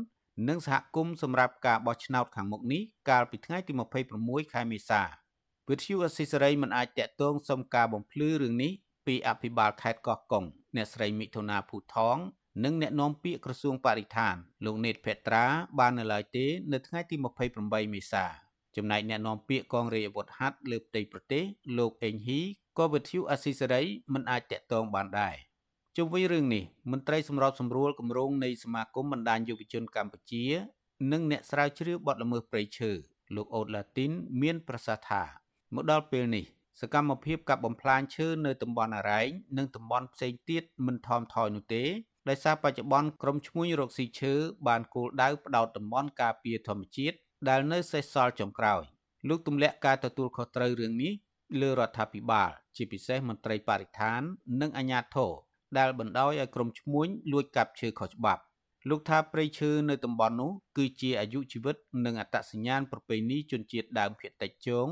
និងសហគមន៍សម្រាប់ការបោះឆ្នោតខាងមុខនេះកាលពីថ្ងៃទី26ខែមេសាវិទ្យុអស៊ីសេរីមិនអាចតាក់ទងសុំការបំភ្លឺរឿងនេះពីអភិបាលខេត្តកោះកុងអ្នកស្រីមិថុនាភូថងនិងអ្នកនាំពាក្យក្រសួងបរិស្ថានលោកនេតភេត្រាបាននៅឡើយទេ នៅថ្ងៃទី28មេសា ចំណែកអ្នកនាំពាក្យកងរាជអាវុធហត្ថលើផ្ទៃប្រទេសលោកអេងហ៊ីក៏វិទ្យុអស៊ីសេរីមិនអាចតាក់ទងបានដែរជុំវិញរឿងនេះមន្ត្រីសម្របសម្រួលគម្រោងនៃសមាគមបណ្ដាញយុវជនកម្ពុជា និងអ្នកស្រាវជ្រាវបទល្មើសព្រៃឈើលោកអូតឡាទីន មានប្រសាសន៍ថាមកដល់ពេលនេះសកម្មភាពកាប់បំផ្លាញឈើនៅតំបន់អរ៉ែងនិងតំបន់ផ្សេងទៀតមិនថមថយនោះទេដោយសារបច្ចុប្បន្នក្រមឈ្មួញរកស៊ីឈើបានគោលដៅផ្ដោតតំបន់ការពារធម្មជាតិ ដែលនៅសេសសល់ចុងក្រោយលោកទម្លាក់ការទទួលខុសត្រូវរឿងនេះលើរដ្ឋាភិបាល ជាពិសេសមន្ត្រីបរិស្ថាន និងអាជ្ញាធរដែលបណ្ដោយឲ្យក្រុមឈ្មួញលួចកាប់ឈើខុសច្បាប់លោកថាព្រៃឈើនៅតំបន់នោះគឺជាអាយុជីវិត និងអត្តសញ្ញាណប្រពៃណីជនជាតិដើមភាគតិចជង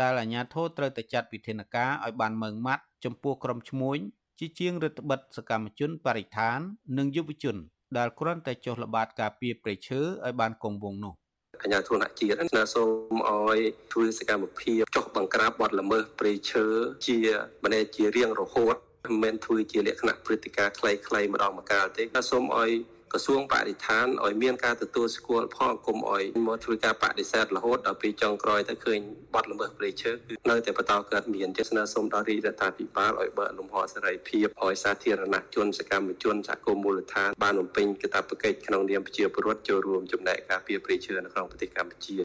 ដែលអាជ្ញាធរត្រូវតែចាត់វិធានការឲ្យបានម៉ឺងម៉ាត់ចំពោះក្រុមឈ្មួញជាជាងរដ្ឋបិទសកម្មជនបរិស្ថាន និងយុវជន ដែលគ្រាន់តែចុះល្បាតការពារព្រៃឈើឲ្យបានគង់វង្សនោះ អញ្ញាធនជាតិស្នើសុំឲ្យធ្វើសកម្មភាពចុះបង្ក្រាបបទល្មើសព្រៃឈើជាបណ្ដេជារៀងរហូតមិនមែនធ្វើជាលក្ខណៈព្រឹត្តិការណ៍ខ្លីៗម្ដងម្កាលទេតែសូមឲ្យ ក្រសួងបរិស្ថានឲ្យមានការទទួលស្គាល់ផងគុំឲ្យមកធ្វើការបដិសេធរហូតដល់ពេលចុងក្រោយទៅឃើញបាត់ល្មើសព្រៃឈើគឺនៅតែបន្តកើតមានចេស្នើសុំដល់រាជរដ្ឋាភិបាលឲ្យបើកលំហសេរីភាពឲ្យសាធារណជនសកម្មជនសហគមន៍មូលដ្ឋានបានបំពេញកាតព្វកិច្ចក្នុងនាមប្រជាពលរដ្ឋចូលរួមចំណែកការពារព្រៃឈើនៅក្នុងប្រទេសកម្ពុជា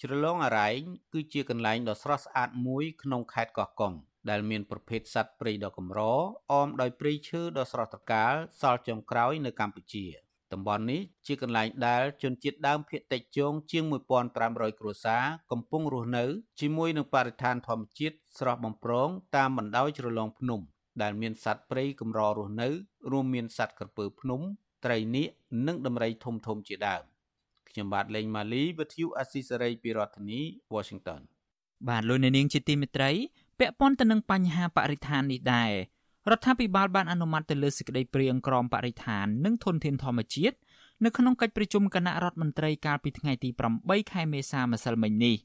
ជ្រលងអរ៉ែងគឺជាកន្លែងដ៏ស្រស់ស្អាតមួយក្នុងខេត្តកោះកុង ដែលមានប្រភេទសត្វព្រៃដ៏កម្រអមដោយព្រៃឈើដ៏ស្រស់ត្រកាលសល់ចុងក្រោយនៅកម្ពុជាតំបន់នេះជាកន្លែងដែលជនជាតិដើមភាគតិចជងជាង1500គ្រួសារកំពុងរស់នៅជាមួយនឹងបរិស្ថានធម្មជាតិស្រស់បំព្រងតាមបណ្ដោយជ្រលងភ្នំ ដែលមានសត្វព្រៃកម្ររស់នៅ រួមមានសត្វក្រពើភ្នំ ត្រីនាគនិងដំរីធំធំជាដើមខ្ញុំបាទលេងម៉ាលីវិទ្យុអស៊ីសេរីពីរដ្ឋធានី Washington បាទលោកអ្នកនាងជាទីមេត្រី ពាក់ព័ន្ធទៅនឹងបញ្ហាបរិស្ថាននេះដែររដ្ឋាភិបាលបានអនុម័តទៅលើសេចក្តីព្រាងក្រមបរិស្ថាននិងធនធានធម្មជាតិនៅក្នុងកិច្ចប្រជុំគណៈរដ្ឋមន្ត្រីកាលពីថ្ងៃទី8ខែមេសាម្សិលមិញនេះ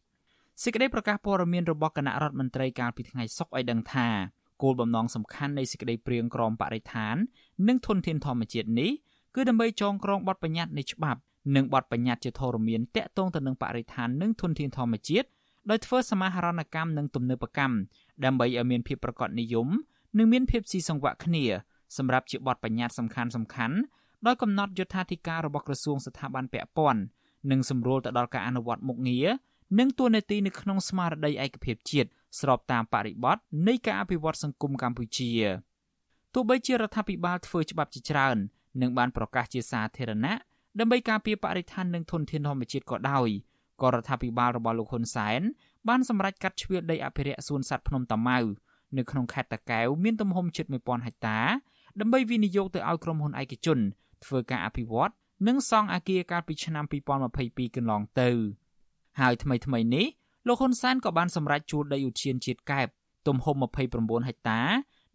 សេចក្តីប្រកាសព័ត៌មានរបស់គណៈរដ្ឋមន្ត្រីកាលពីថ្ងៃសុក្រឲ្យដឹងថាគោលបំណងសំខាន់នៃសេចក្តីព្រាងក្រមបរិស្ថាន និងធនធានធម្មជាតិនេះគឺដើម្បីចងក្រងបទបញ្ញត្តិនៃច្បាប់និងបទបញ្ញត្តិជាធរមានតាក់ទងទៅនឹងបរិស្ថាននិងធនធានធម្មជាតិ ដោយធ្វើសមាហរណកម្មនិងទំនើបកម្មដើម្បីឲ្យមានភាពប្រកបនិយមនិងមានភាពស៊ីសង្វាក់គ្នាសម្រាប់ជាបទបញ្ញត្តិសំខាន់សំខាន់ដោយកំណត់យុត្ថាធិការរបស់ក្រសួងស្ថាប័នពាក់ព័ន្ធនិងសម្រួលទៅដល់ការអនុវត្តមុខងារនិងទួនាទីនៅក្នុងស្មារតីឯកភាពជាតិស្របតាមបរិបទនៃការអភិវឌ្ឍសង្គមកម្ពុជាទោះបីជារដ្ឋាភិបាលធ្វើច្បាប់ជាច្រើននិងបានប្រកាសជាសាធារណៈដើម្បីការពារបរិស្ថាននិងធនធានធម្មជាតិក៏ដោយ ក៏រដ្ឋាភិបាលរបស់លោកហ៊ុនសែនបានសម្រេចកាត់ជ្រឿដីអភិរក្សសួនសត្វភ្នំតាម៉ៅនៅក្នុងខេត្តតាកែវមានទំហំជិត1000ហិកតាដើម្បីវិនិយោគទៅឲ្យក្រុមហ៊ុនឯកជន ធ្វើការអភិវឌ្ឍនិងសង់អគារកាលពីឆ្នាំ2022កន្លងទៅ ហើយថ្មីថ្មីនេះលោកហ៊ុនសែនក៏បានសម្រេចជួលដីឧទ្យានជាតិកែបទំហំ29ហិកតា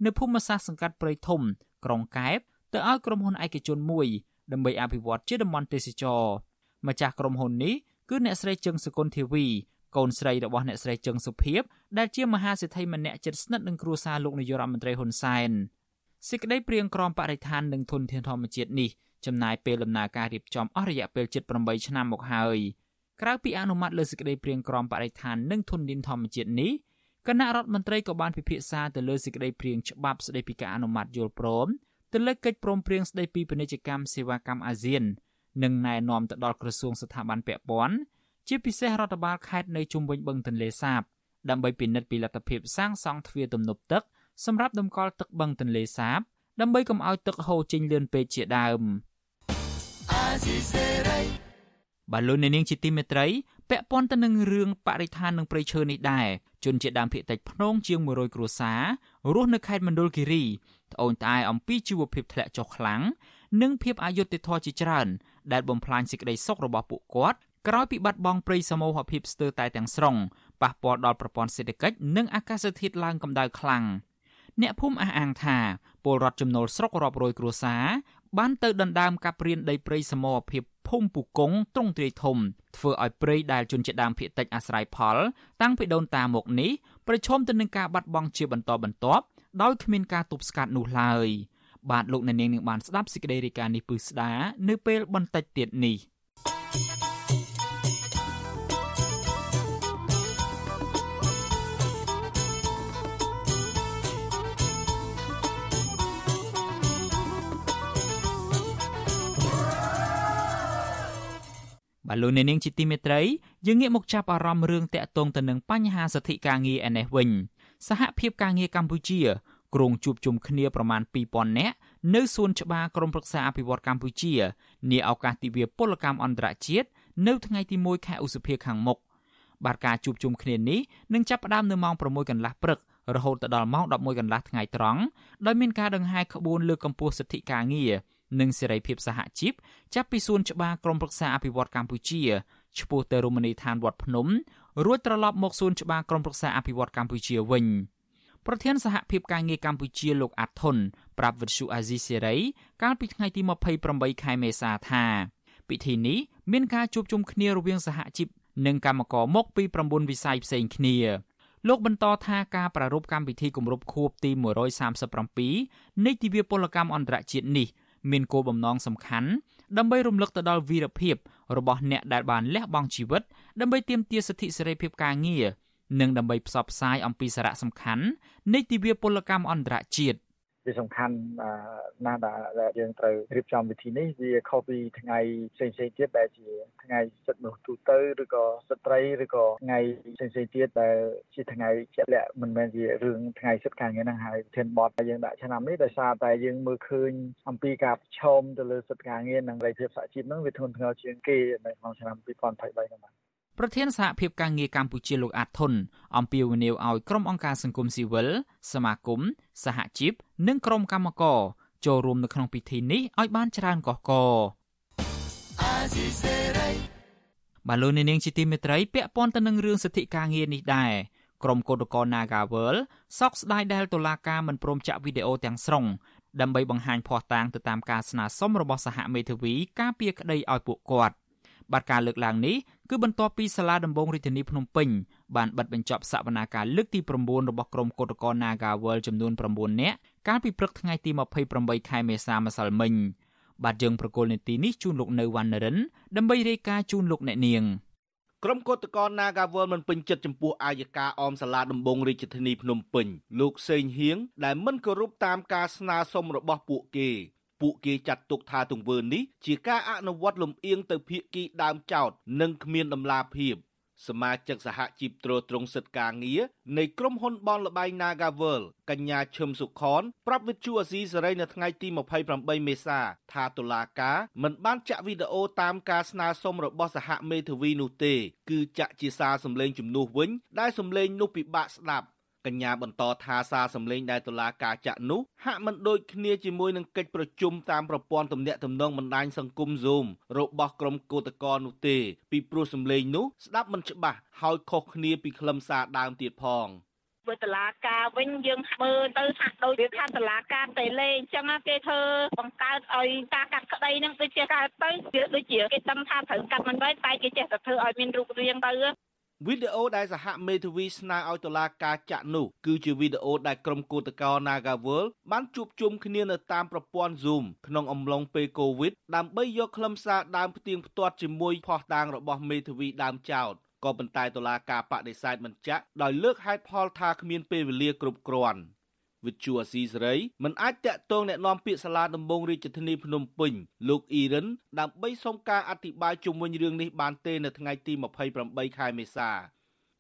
នៅភូមិសាស្ត្រសង្កាត់ព្រៃធំ ក្រុងកែបទៅឲ្យក្រុមហ៊ុនឯកជនមួយដើម្បីអភិវឌ្ឍជាតំបន់ទេសចរម្ចាស់ក្រុមហ៊ុននេះ គឺអ្នកស្រីជឹងសុគន្ធធីវីកូនស្រីរបស់អ្នកស្រីជឹងសុភីបដែលជាមហាសេដ្ឋីម្នាក់ជិតស្និទ្ធនឹងគ្រួសារលោកនាយករដ្ឋមន្ត្រីហ៊ុនសែនសេចក្តីព្រៀងក្រមបរិស្ថាននិងធនធានធម្មជាតិនេះចំណាយពេលដំណើរការរៀបចំអស់រយៈពេល78ឆ្នាំមកហើយក្រៅពីអនុម័តលើសេចក្តីព្រៀងក្រមបរិស្ថាននិងធនធានធម្មជាតិនេះគណៈរដ្ឋមន្ត្រីក៏បានពិភាក្សាទៅលើសេចក្តីព្រៀងច្បាប់ស្តីពីការអនុម័តយល់ព្រមទៅលើកិច្ចព្រមព្រៀងស្តីពីពាណិជ្ជកម្មសេវាកម្មអាស៊ាន និងណែនាំទៅដល់ក្រសួងស្ថាប័នពាក់ព័ន្ធជាពិសេសរដ្ឋបាលខេត្តនៅជុំវិញបឹងទន្លេសាបដើម្បីពិនិត្យពីលទ្ធភាពសាងសង់ទ្វារទំនប់ទឹកសម្រាប់តម្កល់ទឹកបឹងទន្លេសាប ដើម្បីកុំឲ្យទឹកហូរចេញលឿនពេកជាដើមបាទលោកអ្នកនាងជាទីមេត្រីពាក់ព័ន្ធទៅនឹងរឿងបរិស្ថាននិងព្រៃឈើនេះដែរជនជាដើមភាគតិចភ្នងជាង100គ្រួសាររស់នៅខេត្តមណ្ឌលគិរីត្អូញត្អែអំពីជីវភាពធ្លាក់ចុះខ្លាំងនិងភាពអយុត្តិធម៌ជាច្រើន ដែលបំផ្លាញសេចក្តីសុខរបស់ពួកគាត់ក្រោយពីបាត់បង់ព្រៃសមូហភាពស្ទើរតែទាំងស្រុងប៉ះពាល់ដល់ប្រព័ន្ធសេដ្ឋកិច្ចនិងអាកាសធាតុឡើងកម្ដៅខ្លាំងអ្នកភូមិអះអាងថាពលរដ្ឋចំណូលស្រុករាប់រយគ្រួសារបានទៅដណ្ដើមកាប់រៀនដីព្រៃសមរភាពភូមិពូកុងត្រង់ទ្រាយធំធ្វើឲ្យព្រៃដែលជនជាតិដើមភាគតិចអាស្រ័យផល តាំងពីដូនតាមកនេះប្រឈមទៅនឹងការបាត់បង់ជាបន្តបន្ទាប់ដោយគ្មានការទប់ស្កាត់នោះឡើយ បាទលោកអ្នកនាងនឹងបានស្ដាប់សេចក្តីរាយការណ៍នេះពឹស្ដានៅពេលបន្តិចទៀតនេះបាទលោកអ្នកនាងជាទីមេត្រីយើងងាកមកចាប់អារម្មណ៍រឿងតាក់ទងទៅនឹងបញ្ហាសិទ្ធិការងារឯនេះវិញសហភាពការងារកម្ពុជា ក្រុងជួបជុំគ្នាប្រមាណ2000នាក់នៅសួនច្បារក្រមប្រឹក្សាអភិវឌ្ឍកម្ពុជានាឱកាសទិវាពលកម្មអន្តរជាតិនៅថ្ងៃទី1ខែឧសភាខាងមុខបាទការជួបជុំគ្នានេះនឹងចាប់ផ្ដើមនៅម៉ោង6កន្លះព្រឹករហូតដល់ម៉ោង11កន្លះថ្ងៃត្រង់ដោយមានការដង្ហែក្បួនលើកកម្ពស់សិទ្ធិការងារនិងសេរីភាពសហជីពចាប់ពីសួនច្បារក្រមប្រឹក្សាអភិវឌ្ឍកម្ពុជាឆ្ពោះទៅរមណីយដ្ឋានវត្តភ្នំរួចត្រឡប់មកសួនច្បារក្រុមប្រឹក្សាអភិវឌ្ឍកម្ពុជាវិញ ប្រធានសហភាពការងារកម្ពុជាលោកអាត់ធុនប្រាប់វិទ្យុអាស៊ីសេរីកាលពីថ្ងៃទី28ខែមេសាថាពិធីនេះមានការជួបជុំគ្នារវាងសហជីពនិងកម្មករមកពី9វិស័យផ្សេងគ្នាលោកបន្តថាការប្រារព្ធកម្មវិធីគម្រប់ខួបទី137នៃទិវាពលកម្មអន្តរជាតិនេះមានគោលបំណងសំខាន់ដើម្បីរំលឹកទៅដល់វីរភាពរបស់អ្នកដែលបានលះបង់ជីវិតដើម្បីទាមទារសិទ្ធិសេរីភាពការងារ និងដើម្បីផ្សព្វផ្សាយអំពីសារៈសំខាន់នៃទិវាពលកម្មអន្តរជាតិវាសំខាន់ណាស់ដែលយើងត្រូវរៀបចំវិធីនេះវាខុសពីថ្ងៃផ្សេងៗទៀតដែលជាថ្ងៃសិទ្ធិមនុស្សទូទៅឬក៏ស្ត្រីឬក៏ថ្ងៃផ្សេងៗទៀតដែលជាថ្ងៃជាក់លាក់មិនមែនជារឿងថ្ងៃសិទ្ធិការងារហ្នឹងហើយប្រធានបទដែលយើងដាក់ឆ្នាំនេះដោយសារតែយើងមើលឃើញអំពីការប្រឈមទៅលើសិទ្ធិការងារនិងរាយភាពសហជីពហ្នឹងវាធ្ងន់ធ្ងរជាងគេនៅក្នុងឆ្នាំ2023ហ្នឹងបាទ ប្រធានសហភាពការងារកម្ពុជាលោកអាត់ធុនអំពាវនាវឲ្យក្រុមអង្គការសង្គមស៊ីវិលសមាគមសហជីពនិងក្រុមកម្មករចូលរួមនៅក្នុងពិធីនេះឲ្យបានច្រើនកកកបាឡូននាងជាទីមេត្រីពាក់ព័ន្ធទៅនឹងរឿងសិទ្ធិការងារនេះដែរក្រុមកោតក្រ Nagawal សោកស្ដាយដែលតុលាការមិនព្រមចាក់វីដេអូទាំងស្រុងដើម្បីបង្ហាញភ័ស្តុតាងទៅតាមការស្នើសុំរបស់សហមេធាវីការពារក្តីឲ្យពួកគាត់បាទការលើកឡើងនេះ គឺបន្ទាប់ពីសាលាដំបងរាជធានីភ្នំពេញបានបិទបញ្ចប់សវនាការលើកទី9របស់ក្រុមគឧតកោ Naga World ចំនួន9នាក់កាលពីព្រឹកថ្ងៃទី28ខែមេសាម្សិលមិញបាទយើងប្រកុលនីតិនេះជូនលោកនៅវណ្ណរិនដើម្បីរាយការណ៍ជូនលោកអ្នកនាងក្រុមកោតក្រ Nagawal មិនពេញចិត្តចំពោះអាយកាអមសាលាដំបងរាជធានីភ្នំពេញលោកសេងហៀងដែលមិនគោរពតាមការស្នើសុំរបស់ពួកគេ ពួកគេចាត់ទុកថាទង្វើនេះជាការអនុវត្តលំអៀងទៅភាគីដើមចោត និងគ្មានដំណាភាពសមាជិកសហជីពត្រួតត្រងសិទ្ធិការងារនៃក្រុមហ៊ុនបនលបែង Nagavel កញ្ញាឈឹមសុខនប្រាប់វិទ្យុអាស៊ីសេរីនៅថ្ងៃទី28មេសាថាតុលាការមិនបានចាក់វីដេអូតាមការស្នើសុំរបស់សហមេធាវីនោះទេ គឺចាក់ជាសារសម្លេងជំនួសវិញដែលសម្លេងនោះពិបាកស្ដាប់ កញ្ញាបន្តថាសារសម្លេងដែលតុលាការចាក់នោះហាក់មិនដូចគ្នាជាមួយនឹងកិច្ចប្រជុំតាមប្រព័ន្ធទំនាក់ទំនងបណ្ដាញសង្គម Zoom របស់ក្រុមកោតក្រនោះទេ ពីព្រោះសម្លេងនោះស្ដាប់មិនច្បាស់ហើយខុសគ្នាពីខ្លឹមសារដើមទៀតផង với tờ lá ca វិញយើងមើលទៅហាក់ដូចវាថាតឡាការតេលេអញ្ចឹងគេធ្វើបង្កើតឲ្យការកាត់ក្តីហ្នឹងដូចជាកើតទៅវាដូចជាគេដឹងថាត្រូវកាត់មិនវិញតែគេចេះតែធ្វើឲ្យមានរូបរាងទៅ វីដេអូដែលសហមេធាវីស្នើឲ្យតុលាការចាក់នោះគឺជាវីដេអូដែលក្រុមគឧតកោ Nagawal បានជួបជុំគ្នានៅតាមប្រព័ន្ធ Zoom ក្នុងអំឡុងពេល COVID ដើម្បីយកខ្លឹមសារដើមផ្ទៀងផ្ទាត់ជាមួយផុសតាងរបស់មេធាវីដើមចោតក៏ប៉ុន្តែតុលាការបដិសេធមិនចាក់ដោយលើកហេតុផលថាគ្មានពេលវេលាគ្រប់គ្រាន់ វិទ្យុអាស៊ីសេរីមិនអាចតាក់ទងแนะនាំពាក្យសាលាដំបងរាជធានីភ្នំពេញលោកអ៊ីរ៉ិនដើម្បីសុំការអធិប្បាយជុំវិញរឿងនេះបានទេនៅថ្ងៃទី28ខែមេសា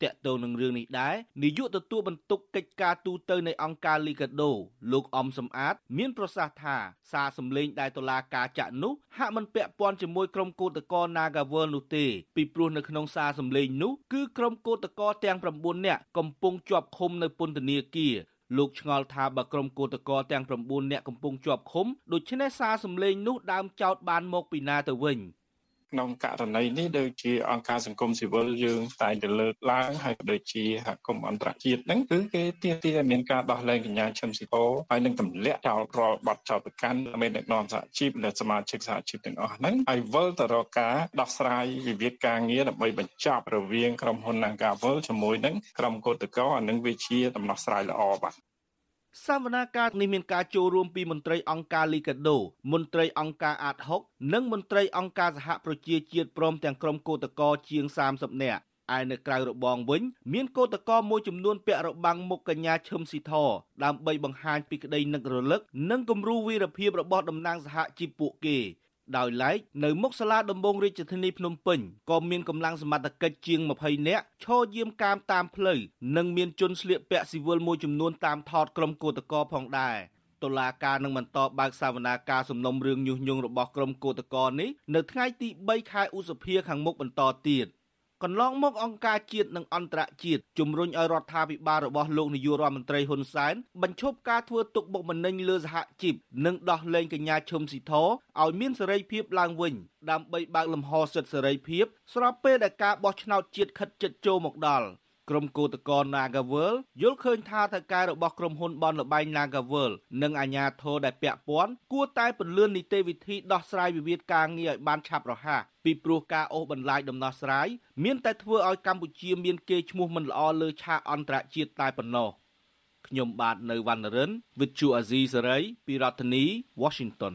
តាក់ទងនឹងរឿងនេះដែរនាយកទទួលបន្ទុកកិច្ចការទូតនៃអង្គការលីកាដូលោកអំសំអាត មានប្រសាសន៍ថាសារសម្លេងដែលតុលាការចាក់នោះហាក់មិនពាក់ព័ន្ធជាមួយក្រុមកោតក្រ Nagawal នោះទេពីព្រោះនៅក្នុងសារសម្លេងនោះគឺក្រុមកោតក្រទាំង9នាក់កំពុងជាប់ឃុំនៅពន្ធនាគារ លោកឆ្ងល់ថាបើក្រុមកោតក្រទាំង9នាក់កំពុងជាប់ឃុំដូច្នេះសារសម្លេងនោះដើមចោតបានមកពីណាទៅវិញ ក្នុងករណីនេះដូចជាអង្គការសង្គមស៊ីវិលយើងតែងតែលើកឡើងហើយក៏ដូចជាសហគមន៍អន្តរជាតិហ្នឹងគឺគេទាមទារឲ្យមានការដោះលែងកញ្ញាឈឹមស៊ីប៉ូហើយនឹងទម្លាក់ចោលរាល់បទចោទប្រកាន់មេដឹកនាំសហជីពและសមាជិកសហជីពទាំងអស់ហ្នឹងហើយវិលទៅរកការដោះស្រាយវិវាទការងារដើម្បីបញ្ចប់រវាងក្រុមហ៊ុន Nagavel ជាមួយនឹងក្រុមកោតក្រអានឹងវាជាដំណោះស្រាយល្អបាទ សវនាការនេះមានការចូលរួមពីមន្ត្រីអង្គការលីកាដូមន្ត្រីអង្គការអាត6និងមន្ត្រីអង្គការសហប្រជាជាតិព្រមទាំងក្រុមកោតក្រជាង30នាក់ឯនៅក្រៅរបងវិញមានកោតក្រមួយចំនួនពាក់របាំងមុខកញ្ញាឈឹមស៊ីធដើម្បីបង្ហាញពីក្តីនឹករលឹកនិងគំរូវីរភាពរបស់តំណាងសហជីពពួកគេ ដោយឡែកនៅមុខសាលាដំបងរាជធានីភ្នំពេញក៏មានកម្លាំងសមត្ថកិច្ចជាង20នាក់ឈរយាមកាមតាមផ្លូវនិងមានជនស្លៀកពាក់ស៊ីវិលមួយចំនួនតាមថតក្រុមកោតក្រផងដែរតុលាការនឹងបន្តបើកសវនាការសំណុំរឿងញុះញង់របស់ក្រុមកោតក្រនេះនៅថ្ងៃទី3ខែឧសភាខាងមុខបន្តទៀត កន្លងមកអង្គការជាតិនិងអន្តរជាតិជំរុញឲ្យរដ្ឋាភិបាលរបស់លោកនាយករដ្ឋមន្ត្រីហ៊ុនសែនបញ្ឈប់ការធ្វើទុកបុកម្នេញលើសហជីពនិងដោះលែងកញ្ញាឈឹមស៊ីធឲ្យមានសេរីភាពឡើងវិញដើម្បីបើកលំហសិទ្ធិសេរីភាពស្របពេលដែលការបោះឆ្នោតជាតិខិតជិតចូលមកដល់ ក្រុមគឧតកោ Nagavel យល់ឃើញថាថៅកែរបស់ក្រុមហ៊ុនបនលបែង Nagavel និងអាជ្ញាធរដែលពាក់ព័ន្ធគួរតែពន្លឿននីតិវិធីដោះស្រាយវិវាទការងារឲ្យបានឆាប់រហ័សពីព្រោះការអូសបន្លាយដំណោះស្រាយមានតែធ្វើឲ្យកម្ពុជាមានកេរ្តិ៍ឈ្មោះមិនល្អលើឆាកអន្តរជាតិតែប៉ុណ្ណោះខ្ញុំបាទនៅវណ្ណរិន With Chu Azizi Saray ពីរដ្ឋធានី Washington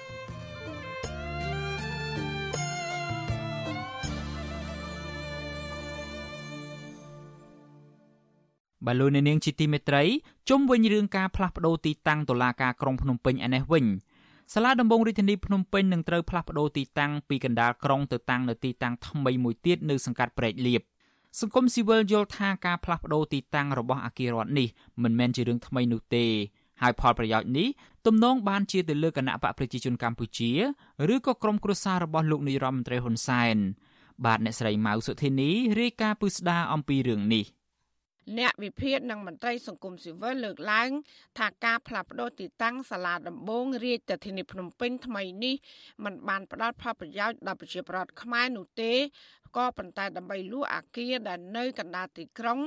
បលូននាងជាទីមេត្រីជុំវិញរឿងការផ្លាស់ប្តូរទីតាំងតុលាការក្រុងភ្នំពេញឯនេះវិញសាលាដំបងរាជធានីភ្នំពេញនឹងត្រូវផ្លាស់ប្តូរទីតាំងពីកណ្ដាលក្រុងទៅតាំងនៅទីតាំងថ្មីមួយទៀតនៅសង្កាត់ព្រែកលៀបសង្គមស៊ីវិលយល់ថាការផ្លាស់ប្តូរទីតាំងរបស់អគាររដ្ឋនេះមិនមែនជារឿងថ្មីនោះទេហើយផលប្រយោជន៍នេះទំនងបានជាទៅលើគណៈបកប្រជាជនកម្ពុជាឬក៏ក្រុមគ្រួសាររបស់លោកនាយរដ្ឋមន្ត្រីហ៊ុនសែនបាទអ្នកស្រីម៉ៅសុធីនីរាយការណ៍ពឹស្ដាអំពីរឿងនេះ។ អ្នកវិភាគនិងមន្ត្រីសង្គមស៊ីវិលលើកឡើង ថាការផ្លាស់ប្តូរទីតាំងសាលាដំបងរាជធានីភ្នំពេញថ្មីនេះมันបានផ្ដល់ផលប្រយោជន៍ដល់ប្រជាពលរដ្ឋខ្មែរនោះទេក៏ប៉ុន្តែដើម្បីលួចអាគារដែលនៅកណ្ដាលទីក្រុង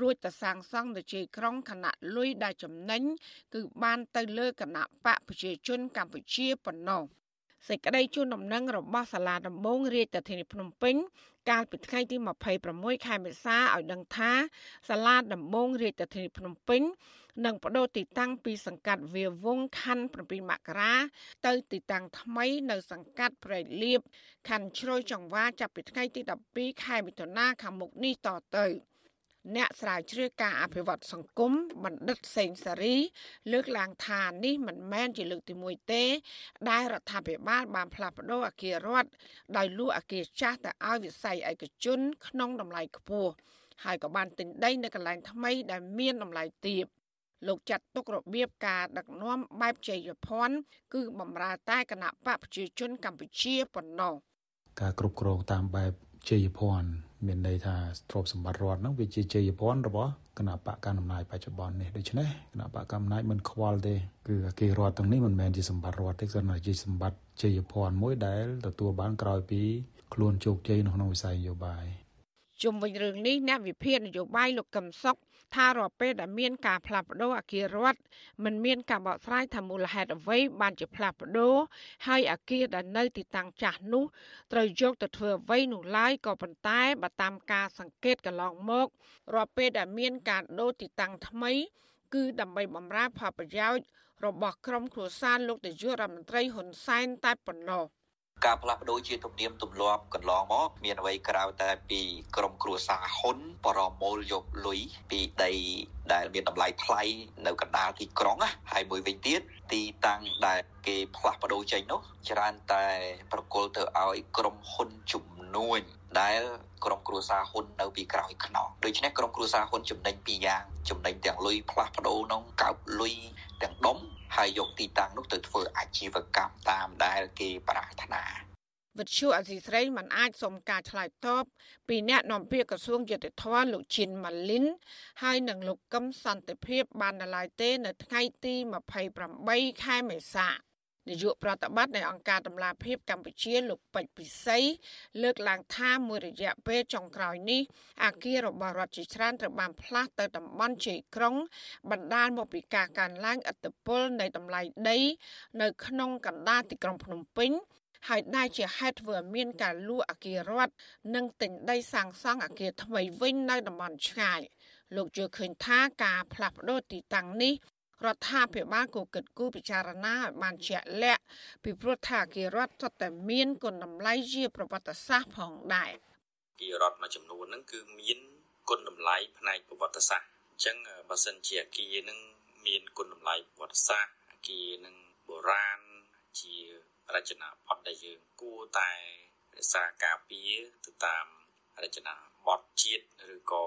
រួចទៅសាងសង់នៅជ័យក្រុងខណៈលុយដែលចំណេញគឺបានទៅលើគណៈបកប្រជាជនកម្ពុជាប៉ុណ្ណោះសេចក្តីជូនដំណឹងរបស់សាលាដំបងរាជធានីភ្នំពេញ កាលពីថ្ងៃទី26ខែមេសាឲ្យដឹងថាសាលាដំបងរាជធានីភ្នំពេញនឹងបដូរទីតាំងពីសង្កាត់វាវងខណ្ឌ7មករាទៅទីតាំងថ្មីនៅសង្កាត់ព្រែកលៀបខណ្ឌជ្រោយចង្វាចាប់ពីថ្ងៃទី12ខែមិថុនាខាងមុខនេះតទៅ អ្នកស្រាវជ្រាវការអភិវឌ្ឍសង្គមបណ្ឌិតសេងសារី លើកឡើងថានេះមិនមែនជាលើកទី1ទេ ដែលរដ្ឋាភិបាលបានផ្លាស់ប្តូរអគាររដ្ឋដោយលក់អគារចាស់ទៅឲ្យវិស័យឯកជន ក្នុងតម្លៃខ្ពស់ហើយក៏បានទិញដីនៅកន្លែងថ្មីដែលមានតម្លៃទាបលោកចាត់ទុករបៀបការដឹកនាំបែបជ័យភ័ណ្ឌគឺបំរើតែគណៈបកប្រជាជនកម្ពុជាប៉ុណ្ណោះការគ្រប់គ្រងតាមបែបជ័យភ័ណ្ឌ មានន័យថាទ្រព្យសម្បត្តិរដ្ឋហ្នឹងវាជាជ័យភ័ណ្ឌរបស់គណៈបកកណ្ដាលអំណាចបច្ចុប្បន្ននេះដូច្នេះគណៈបកកណ្ដាលអំណាចមិនខ្វល់ទេគឺអគាររដ្ឋទាំងនេះមិនមែនជាសម្បត្តិរដ្ឋទេគ្រាន់តែជាសម្បត្តិជ័យភ័ណ្ឌមួយដែលទទួលបានក្រោយពីខ្លួនជោគជ័យនៅក្នុងវិស័យនយោបាយជុំវិញរឿងនេះអ្នកវិភាគនយោបាយលោកកឹមសុខ ថារាល់ពេលដែលមានការផ្លាស់ប្ដូរអគាររដ្ឋមិនមានការបកស្រាយថាមូលហេតុអ្វីបានជាផ្លាស់ប្ដូរហើយអគារដែលនៅទីតាំងចាស់នោះត្រូវយកទៅធ្វើអ្វីនោះឡើយក៏ប៉ុន្តែបើតាមការសង្កេតកន្លងមករាល់ពេលដែលមានការដូរទីតាំងថ្មី គឺដើម្បីបម្រើផលប្រយោជន៍របស់ក្រុមគ្រួសារលោកនាយករដ្ឋមន្ត្រីហ៊ុនសែនតែប៉ុណ្ណោះ ការផ្លាស់ប្ដូរជាទំនៀមទម្លាប់កន្លងមកមានអ្វីក្រៅតែពីក្រុមគ្រួសារហ៊ុនបរមូលយកលុយពីដីដែលមានតម្លៃថ្លៃនៅកណ្ដាលទីក្រុងណាហើយមួយវិញទៀតទីតាំងដែលគេផ្លាស់ប្ដូរចេញនោះច្រើនតែប្រគល់ទៅឲ្យក្រុមហ៊ុនជំនួញដែលក្រុមគ្រួសារហ៊ុននៅពីក្រោយខ្នងដូច្នេះក្រុមគ្រួសារហ៊ុនចំណេញពីរយ៉ាងចំណេញទាំងលុយផ្លាស់ប្ដូរក្នុងកោបលុយ ទាំងដុំហើយយកទីតាំងនោះទៅធ្វើអាជីវកម្មតាមដែលគេប្រាថ្នាវិទ្យុអសីស្រីមិនអាចសុំការឆ្លើយតបពីអ្នកនាំពាក្យក្រសួងយុតិធម៌លោកឈិនម៉ាលីនហើយនឹងលោកកឹមសន្តិភាពបាននៅឡើយទេ នៅថ្ងៃទី28ខែមេសា នាយកប្រតិបត្តិនៃអង្គការតម្លាភាពកម្ពុជាលោកពេជ្រពិសីលើកឡើងថាមួយរយៈពេលចុងក្រោយនេះអាគាររបស់រដ្ឋជាច្រើនត្រូវបានផ្លាស់ទៅតំបន់ជ័យក្រុង បណ្ដាលមកពីការកើនឡើងឥទ្ធិពលនៃតម្លៃដី នៅក្នុងកណ្ដាលទីក្រុងភ្នំពេញហើយដែលជាហេតុធ្វើឲ្យមានការលួចអគាររដ្ឋនិងទិញដីសាងសង់អគារថ្មីវិញនៅតំបន់ឆ្ងាយលោកជឿឃើញថាការផ្លាស់ប្ដូរទីតាំងនេះ រដ្ឋាភិបាលក៏គិតគូរពិចារណាឲ្យបានជាក់លាក់ពីព្រោះថាអគាររដ្ឋសុទ្ធតែមានគុណតម្លៃជាប្រវត្តិសាស្ត្រផងដែរអគាររដ្ឋមួយចំនួនហ្នឹងគឺមានគុណតម្លៃផ្នែកប្រវត្តិសាស្ត្រអញ្ចឹងបើសិនជាអគារហ្នឹងមានគុណតម្លៃប្រវត្តិសាស្ត្រអគារហ្នឹងបុរាណជារចនាបថដែលយើងគួរតែរក្សាការពារទៅតាមរចនាបថជាតិឬក៏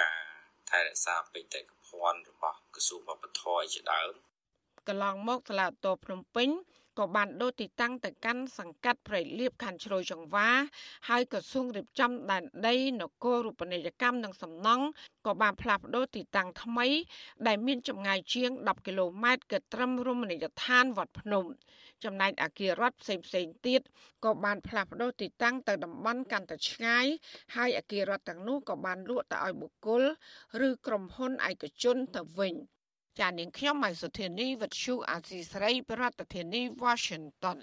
ការថែរក្សាបេតិកភណ្ឌ របស់ក្រសួងវប្បធម៌ជាដើមកន្លងមកសាលាតោភ្នំពេញក៏បានដូរទីតាំងទៅកាន់សង្កាត់ព្រៃលៀបខណ្ឌជ្រោយចង្វា ហើយក្រសួងរៀបចំដែនដីនគររូបនីយកម្មនិងសំណង់ក៏បានផ្លាស់ប្ដូរទីតាំងថ្មី ដែលមានចម្ងាយជាង10គីឡូម៉ែត្រគិតត្រឹមរមណីយដ្ឋានវត្តភ្នំ ចំណែកអគាររដ្ឋផ្សេងផ្សេងទៀតក៏បានផ្លាស់ប្ដូរទីតាំងទៅតំបន់កាន់តែឆ្ងាយហើយអគាររដ្ឋទាំងនោះក៏បានលក់ទៅឲ្យបុគ្គលឬក្រុមហ៊ុនឯកជនទៅវិញចានាងខ្ញុំម៉ៃសុធានីវិទ្យុអាស៊ីស្រីប្រធានាធិបតី Washington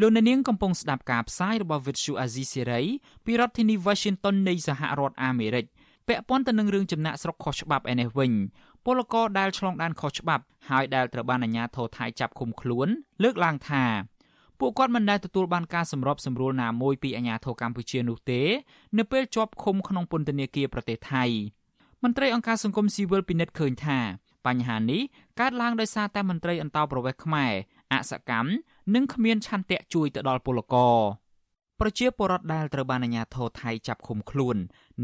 លោកអ្នកនាងកំពុងស្ដាប់ការផ្សាយរបស់ Vuthu Azizi Serai ពីរដ្ឋធានី Washington នៃសហរដ្ឋអាមេរិកពាក់ព័ន្ធទៅនឹងរឿងចំណាក់ស្រុកខុសច្បាប់ឯនេះវិញ ពលករដែលឆ្លងដែនខុសច្បាប់ហើយដែលត្រូវបានអាជ្ញាធរថៃចាប់ឃុំខ្លួន លើកឡើងថាពួកគាត់មិនដែលទទួលបានការសម្របសម្រួលណាមួយពីអាជ្ញាធរកម្ពុជានោះទេ នៅពេលជាប់ឃុំក្នុងពន្ធនាគារប្រទេសថៃមន្ត្រីអង្គការសង្គមស៊ីវិលពិនិត្យឃើញថាបញ្ហានេះកើតឡើងដោយសារតែមន្ត្រីអន្តោប្រវេសន៍ខ្មែរអសកម្មនិងគ្មានឆន្ទៈជួយទៅដល់ពលករប្រជាពលរដ្ឋដែលត្រូវបានអាជ្ញាធរថៃចាប់ឃុំខ្លួន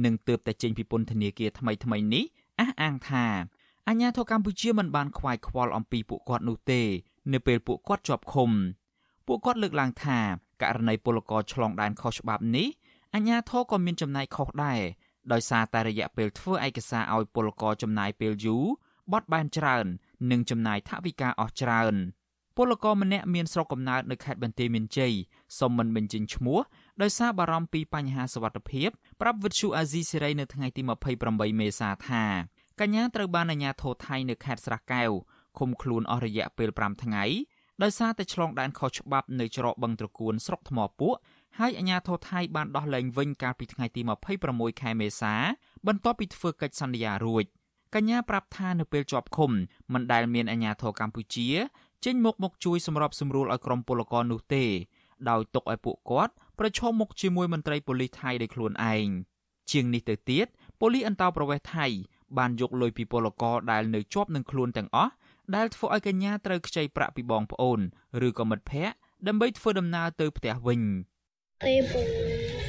និងទើបតែចេញពីពន្ធនាគារថ្មីថ្មីនេះអះអាងថា អាញាធរកម្ពុជាមិនបានខ្វាយខ្វល់អំពីពួកគាត់នោះទេ នៅពេលពួកគាត់ជាប់ឃុំពួកគាត់លើកឡើងថាករណីពលករឆ្លងដែនខុសច្បាប់នេះអាញាធរក៏មានចំណាយខុសដែរដោយសារតែរយៈពេលធ្វើឯកសារឲ្យពលករចំណាយពេលយូរបត់បែនច្រើន និងចំណាយថវិកាអស់ច្រើនពលករម្នាក់មានស្រុកកំណើតនៅខេត្តបន្ទាយមានជ័យសុំមិនបញ្ចេញឈ្មោះដោយសារបារម្ភពីបញ្ហាសុវត្ថិភាពប្រាប់វិទ្យុអាស៊ីសេរីនៅថ្ងៃទី28មេសាថា កញ្ញាត្រូវបានអាជ្ញាធរថៃនៅខេត្តស្រះកែវឃុំខ្លួនអស់រយៈពេល5ថ្ងៃដោយសារតែឆ្លងដែនខុសច្បាប់នៅច្រកបឹងត្រកួនស្រុកថ្មពួកហើយអាជ្ញាធរថៃបានដោះលែងវិញកាលពីថ្ងៃទី26ខែមេសា បន្ទាប់ពីធ្វើកិច្ចសន្យារួចកញ្ញាប្រាប់ថានៅពេលជាប់ឃុំមិនដែលមានអាជ្ញាធរកម្ពុជាចេញមុខមកជួយសម្របសម្រួលឲ្យក្រុមពលករនោះទេ ដោយទុកឲ្យពួកគាត់ប្រឈមមុខជាមួយមន្ត្រីប៉ូលីសថៃដោយខ្លួនឯងជាងនេះទៅទៀតប៉ូលីសអន្តោប្រវេសន៍ថៃ បានយកលុយពីពលករដែលនៅជាប់នឹងខ្លួនទាំងអស់ដែលធ្វើឲ្យកញ្ញាត្រូវខ្ចីប្រាក់ពីបងប្អូនឬក៏មិត្តភ័ក្តិដើម្បីធ្វើដំណើរទៅផ្ទះវិញទេពូ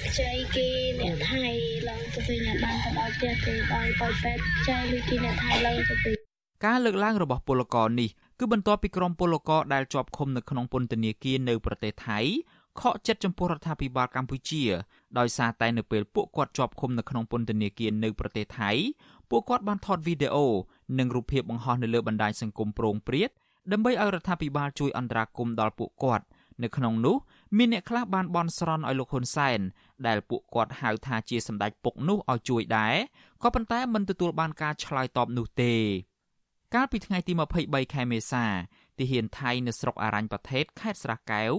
ខ្ចីគេអ្នកថៃឡើងទៅវិញបានទៅដល់ផ្ទះទេដោយបយពេទ្យខ្ចីលុយគេអ្នកថៃឡើងទៅវិញការលើកឡើងរបស់ពលករនេះគឺបន្ទាប់ពីក្រុមពលករដែលជាប់ឃុំនៅក្នុងពន្ធនាគារនៅប្រទេសថៃខកចិត្តចំពោះរដ្ឋាភិបាលកម្ពុជា ដោយសារតែនៅពេលពួកគាត់ជាប់ឃុំនៅក្នុងពន្ធនាគារនៅប្រទេសថៃពួកគាត់បានថតវីដេអូនិងរូបភាពបង្ហោះនៅលើបណ្ដាញសង្គមប្រងព្រាតដើម្បីឲ្យរដ្ឋាភិបាលជួយអន្តរាគមន៍ដល់ពួកគាត់នៅក្នុងនោះមានអ្នកខ្លះបានបន់ស្រន់ឲ្យលោកហ៊ុនសែនដែលពួកគាត់ហៅថាជាសម្ដេចពុកនោះឲ្យជួយដែរក៏ប៉ុន្តែមិនទទួលបានការឆ្លើយតបនោះទេកាលពីថ្ងៃទី23ខែមេសាទាហានថៃនៅស្រុកអរញ្ញប្រទេសខេត្តស្រះកែវ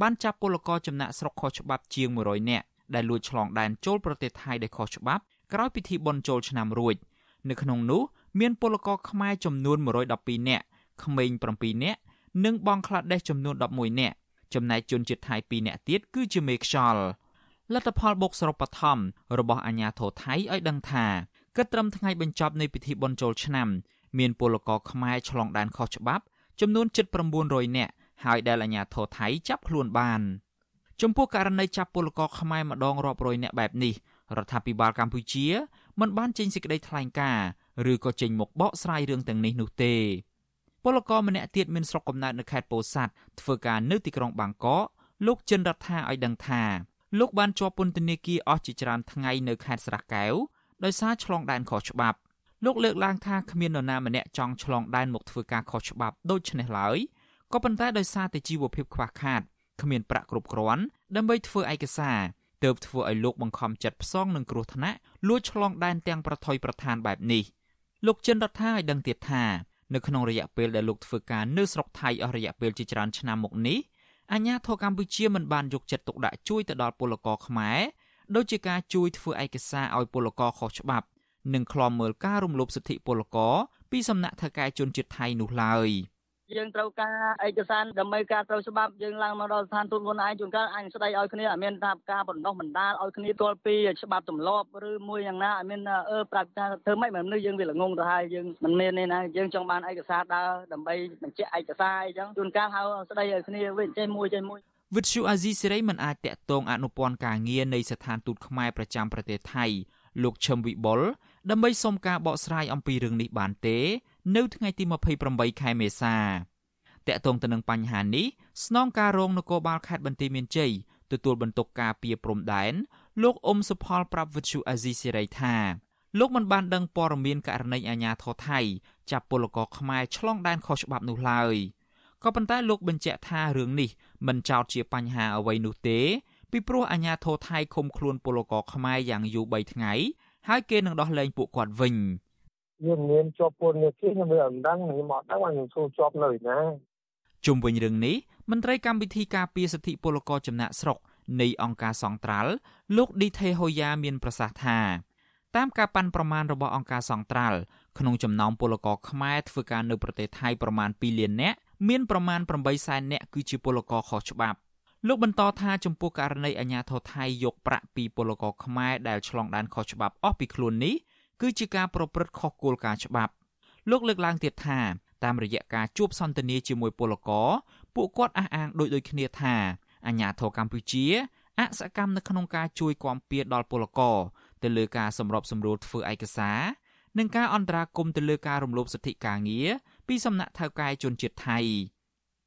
បានចាប់ពលករចំណាក់ស្រុកខុសច្បាប់ជាង100នាក់ ដែលលួចឆ្លងដែនចូលប្រទេសថៃដោយខុសច្បាប់ក្រោយពិធីបុណ្យចូលឆ្នាំរួចនៅក្នុងនោះមានពលករខ្មែរចំនួន112នាក់ក្មេង7នាក់និងបងក្លាដេសចំនួន11នាក់ចំណែកជនជាតិថៃ2នាក់ទៀតគឺជាមេខ្យល់លទ្ធផលបុកសរុបបឋមរបស់អាជ្ញាធរថៃឲ្យដឹងថាគិតត្រឹមថ្ងៃបញ្ចប់នៃពិធីបុណ្យចូលឆ្នាំមានពលករខ្មែរឆ្លងដែនខុសច្បាប់ចំនួនជិត900នាក់ហើយដែលអាជ្ញាធរថៃចាប់ខ្លួនបាន ចំពោះករណីចាប់ពលករខ្មែរម្ដងរាប់រយនាក់បែបនេះរដ្ឋាភិបាលកម្ពុជាមិនបានចេញសេចក្តីថ្លែងការណ៍ឬក៏ចេញមកបកស្រាយរឿងទាំងនេះនោះទេពលករម្នាក់ទៀតមានស្រុកកំណើតនៅខេត្តពោធិ៍សាត់ធ្វើការនៅទីក្រុងបាងកកលោកចិនរដ្ឋាឲ្យដឹងថាលោកបានជាប់ពន្ធនាគារអស់ជាច្រើនថ្ងៃនៅខេត្តស្រះកែវដោយសារឆ្លងដែនខុសច្បាប់លោកលើកឡើងថាគ្មាននរណាម្នាក់ចង់ឆ្លងដែនមកធ្វើការខុសច្បាប់ដូចនេះឡើយក៏ប៉ុន្តែដោយសារតែជីវភាពខ្វះខាត គ្មានប្រាក់គ្រប់គ្រាន់ដើម្បីធ្វើឯកសារទើបធ្វើឲ្យលោកបង្ខំចិត្តផ្សងនឹងគ្រោះថ្នាក់លួចឆ្លងដែនទាំងប្រថុយប្រឋានបែបនេះលោកចិនរដ្ឋាឲ្យដឹងទៀតថានៅក្នុងរយៈពេលដែលលោកធ្វើការនៅស្រុកថៃអស់រយៈពេលជាច្រើនឆ្នាំមកនេះអាញាធរកម្ពុជាមិនបានយកចិត្តទុកដាក់ជួយទៅដល់ពលករខ្មែរដូចជាការជួយធ្វើឯកសារឲ្យពលករខុសច្បាប់និងឃ្លាំមើលការរំលោភសិទ្ធិពលករពីសំណាក់ថៅកែជនជាតិថៃនោះឡើយ។ យើងត្រូវការឯកសារដើម្បីការត្រូវច្បាប់យើងឡើងមកដល់ស្ថានទូតខ្លួនឯងជួនកាលអញស្ដីឲ្យគ្នាអត់មានថាការបណ្ដោះបណ្ដាលឲ្យគ្នាទាល់ពីច្បាប់ទម្លាប់ឬមួយយ៉ាងណាអត់មានអឺប្រាប់ថាធ្វើម៉េចមិនមនុស្សយើងវាល្ងងទៅហើយយើងមិនមានទេណាយើងចង់បានឯកសារដើរដើម្បីបញ្ជាក់ឯកសារអីចឹងជួនកាលហៅស្ដីឲ្យគ្នាវិញចេះមួយចេះមួយវិទ្យុអាស៊ីសេរីមិនអាចតាក់ទងអនុព័ន្ធការងារនៃស្ថានទូតខ្មែរប្រចាំប្រទេសថៃលោកឈឹមវិបុលដើម្បីសុំការបកស្រាយអំពីរឿងនេះបានទេ នៅថ្ងៃទី28ខែមេសាតកតងទៅនឹងបញ្ហានេះស្នងការរងនគរបាលខេត្តបន្ទាយមានជ័យទទួលបន្ទុកការពីព្រំដែនលោកអ៊ុំសុផលប្រាប់វិទ្យុអាស៊ីសេរីថាលោកមិនបានដឹងព័ត៌មានករណីអាញាធរថៃចាប់ពលករខ្មែរឆ្លងដែនខុសច្បាប់នោះឡើយក៏ប៉ុន្តែលោកបញ្ជាក់ថារឿងនេះមិនចោទជាបញ្ហាអ្វីនោះទេពីព្រោះអាញាធរថៃឃុំខ្លួនពលករខ្មែរយ៉ាងយូរ3ថ្ងៃហើយគេនឹងដោះលែងពួកគាត់វិញ យើងមានជាប់ពលនេះគេខ្ញុំមិនដឹងខ្ញុំអត់ដឹងថាខ្ញុំសួរជាប់នៅណាជុំវិញរឿងនេះមន្ត្រីកម្មវិធីការពារសិទ្ធិពលករចំណាក់ស្រុកនៃអង្គការសង្ត្រាល់លោកឌីថេហូយ៉ាមានប្រសាសន៍ថាតាមការប៉ាន់ប្រមាណរបស់អង្គការសង្ត្រាល់ក្នុងចំណោមពលករខ្មែរធ្វើការនៅប្រទេសថៃប្រមាណ2លាននាក់មានប្រមាណ8សែននាក់គឺជាពលករខុសច្បាប់លោកបន្តថាចំពោះករណីអាញាធរថៃយកប្រាក់ពីពលករខ្មែរដែលឆ្លងដែនខុសច្បាប់អស់ពីខ្លួននេះ គឺជាការប្រព្រឹត្តខុសគោលការណ៍ច្បាប់លោកលើកឡើងទៀតថាតាមរយៈការជួបសន្ទនាជាមួយពលករពួកគាត់អះអាងដូចដូចគ្នាថាអាញាធរកម្ពុជាអសកម្មនៅក្នុងការជួយគាំពៀដល់ពលករទៅលើការសម្របសម្រួលធ្វើឯកសារនិងការអន្តរាគមន៍ទៅលើការរំលោភសិទ្ធិការងារពីសំណាក់ថៅកែជនជាតិថៃ។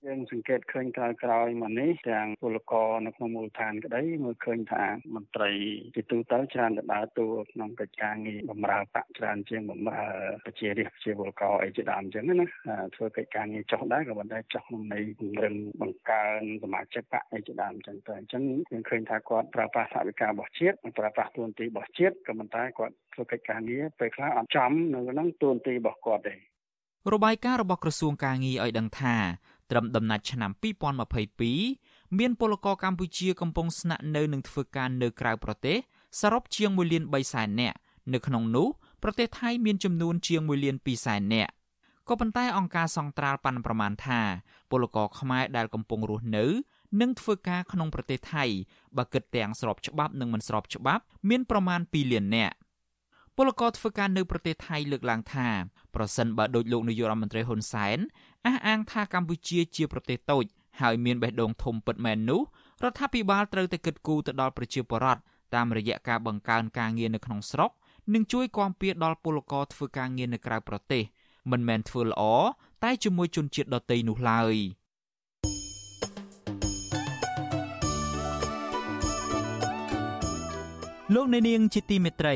យើងសង្កេតឃើញក្រោយក្រោយមកនេះទាំងពលករនៅក្នុងមូលដ្ឋានក្តីមើលឃើញថាមន្ត្រីជាទូទៅច្រើនទៅដើរតួក្នុងកិច្ចការងារបម្រើបកច្រើនជាងបម្រើប្រជារាស្ត្រជាពលករអីជាដើមអញ្ចឹងណាធ្វើកិច្ចការងារចុះដែរក៏ប៉ុន្តែចុះក្នុងន័យពង្រឹងបង្កើនសមាជិកបកអីជាដើមអញ្ចឹងទៅអញ្ចឹងយើងឃើញថាគាត់ប្រើប្រាស់ថវិការបស់ជាតិប្រើប្រាស់ទួនាទីរបស់ជាតិក៏ប៉ុន្តែគាត់ធ្វើកិច្ចការងារពេលខ្លះអត់ចំនៅក្នុងទួនាទីរបស់គាត់ទេរបាយការណ៍របស់ក្រសួងការងារឲ្យដឹងថា ត្រឹមដំណាច់ឆ្នាំ2022មានពលករកម្ពុជាកំពុងស្នាក់នៅនិងធ្វើការនៅក្រៅប្រទេសសរុបជាង1លាន3សែននាក់នៅក្នុងនោះប្រទេសថៃមានចំនួនជាង1លាន2សែននាក់ក៏ប៉ុន្តែអង្គការសង្ត្រាល់ប៉ាន់ប្រមាណថាពលករខ្មែរដែលកំពុងរស់នៅនិងធ្វើការក្នុងប្រទេសថៃបើគិតទាំងស្របច្បាប់និងមិនស្របច្បាប់ មានប្រមាណ2លាននាក់ពលករធ្វើការនៅប្រទេសថៃលើកឡើងថាប្រសិនបើដូចលោកនាយករដ្ឋមន្ត្រីហ៊ុនសែន អះអាងថាកម្ពុជាជាប្រទេសតូចហើយមានបេះដូងធំពិតមែននោះរដ្ឋាភិបាលត្រូវតែគិតគូរទៅដល់ប្រជាពលរដ្ឋតាមរយៈការបង្កើនការងារនៅក្នុងស្រុកនិងជួយគាំពៀដល់ពលករធ្វើការងារនៅក្រៅប្រទេសមិនមែនធ្វើល្អតែជាមួយជនជាតិដទៃនោះឡើយលោកអ្នកនាងជាទីមេត្រី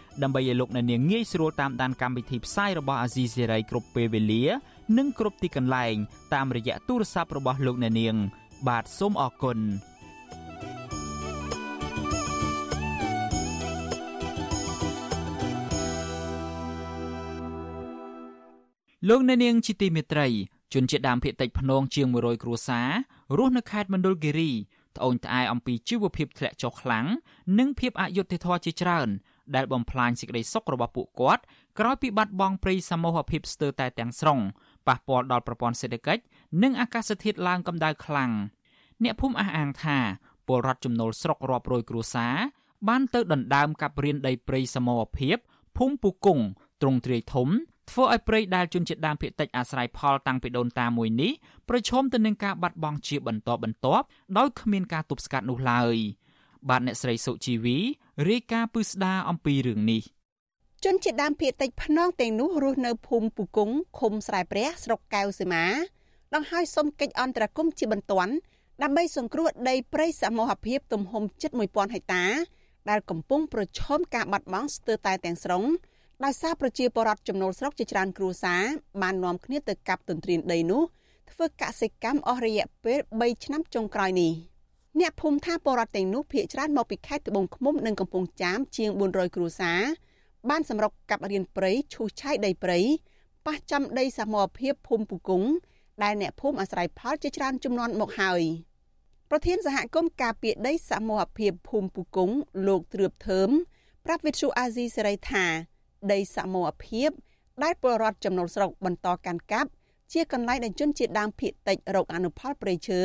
ដើម្បីឲ្យលោកអ្នកនាងងាយស្រួលតាមដានកម្មវិធីផ្សាយរបស់អាស៊ីសេរីគ្រប់ពេលវេលា និងគ្រប់ទីកន្លែង តាមរយៈទូរស័ព្ទរបស់លោកអ្នកនាង បាទសូមអរគុណលោកអ្នកនាងជាទីមេត្រីជនជាតិដើមភាគតិចភ្នងជាង100គ្រួសាររស់នៅខេត្តមណ្ឌលគិរីត្អូញត្អែអំពីជីវភាពធ្លាក់ចុះខ្លាំងនិងភាពអយុត្តិធម៌ជាច្រើន ដែលបំផ្លាញសេចក្តីសុខរបស់ពួកគាត់ក្រោយពីបាត់បង់ព្រៃសមូហភាពស្ទើរតែទាំងស្រុងប៉ះពាល់ដល់ប្រព័ន្ធសេដ្ឋកិច្ចនិងអាកាសធាតុឡើងកម្ដៅខ្លាំងអ្នកភូមិអះអាងថាពលរដ្ឋចំណូលស្រុករាប់រយគ្រួសារបានទៅដណ្ដើមកាប់រៀនដីព្រៃសមូហភាពភូមិពូកុងទ្រង់ទ្រាយធំធ្វើឲ្យព្រៃដែលជនជាតិដើមភាគតិចអាស្រ័យផលតាំងពីដូនតាមួយនេះប្រឈមទៅនឹងការបាត់បង់ជាបន្តបន្ទាប់ដោយគ្មានការទប់ស្កាត់នោះឡើយ បាទអ្នកស្រីសុជីវីរាយការណ៍ពឹស្ដាអំពីរឿងនេះជនជាតិដើមភាគតិចភ្នងទាំងនោះរស់នៅភូមិពុគង្គឃុំស្រែព្រះស្រុកកៅសីមាដង្ហើយសុំកិច្ចអន្តរាគមន៍ជាបន្ទាន់ដើម្បីសង្គ្រោះដីព្រៃសមូហភាពទំហំជិត1000ហិកតា ដែលកំពុងប្រឈមការបាត់បង់ស្ទើរតែទាំងស្រុងដោយសារប្រជាពលរដ្ឋចំណូលស្រុកជាច្រើនគ្រួសារបាននាំគ្នាទៅកាប់ទន្ទ្រានដីនោះធ្វើកសិកម្មអស់រយៈពេល3ឆ្នាំចុងក្រោយនេះ អ្នកភូមិថាពលរដ្ឋទាំងនោះភ ieck ច្រើនមកពីខេត្តត្បូងឃ្មុំនិងកំពង់ចាមជាង400គ្រួសារបានសម្រុកកាប់រៀនព្រៃឈូសឆាយដីព្រៃប៉ះចំដីសមរភាពភូមិពុគង្គដែលអ្នកភូមិអាស្រ័យផលជាច្រើនចំនួនមកហើយប្រធានសហគមន៍ការពារដីសមរភាពភូមិពុគង្គលោកទ្រឿបធើមប្រាប់វិទ្យុអាស៊ីសេរីថា ដីសមរភាព ដែលពលរដ្ឋចំណូលស្រុកបន្តកាន់កាប់ជាកន្លែងដែលជនជាតិដើមភាគតិចរកអនុផលព្រៃឈើ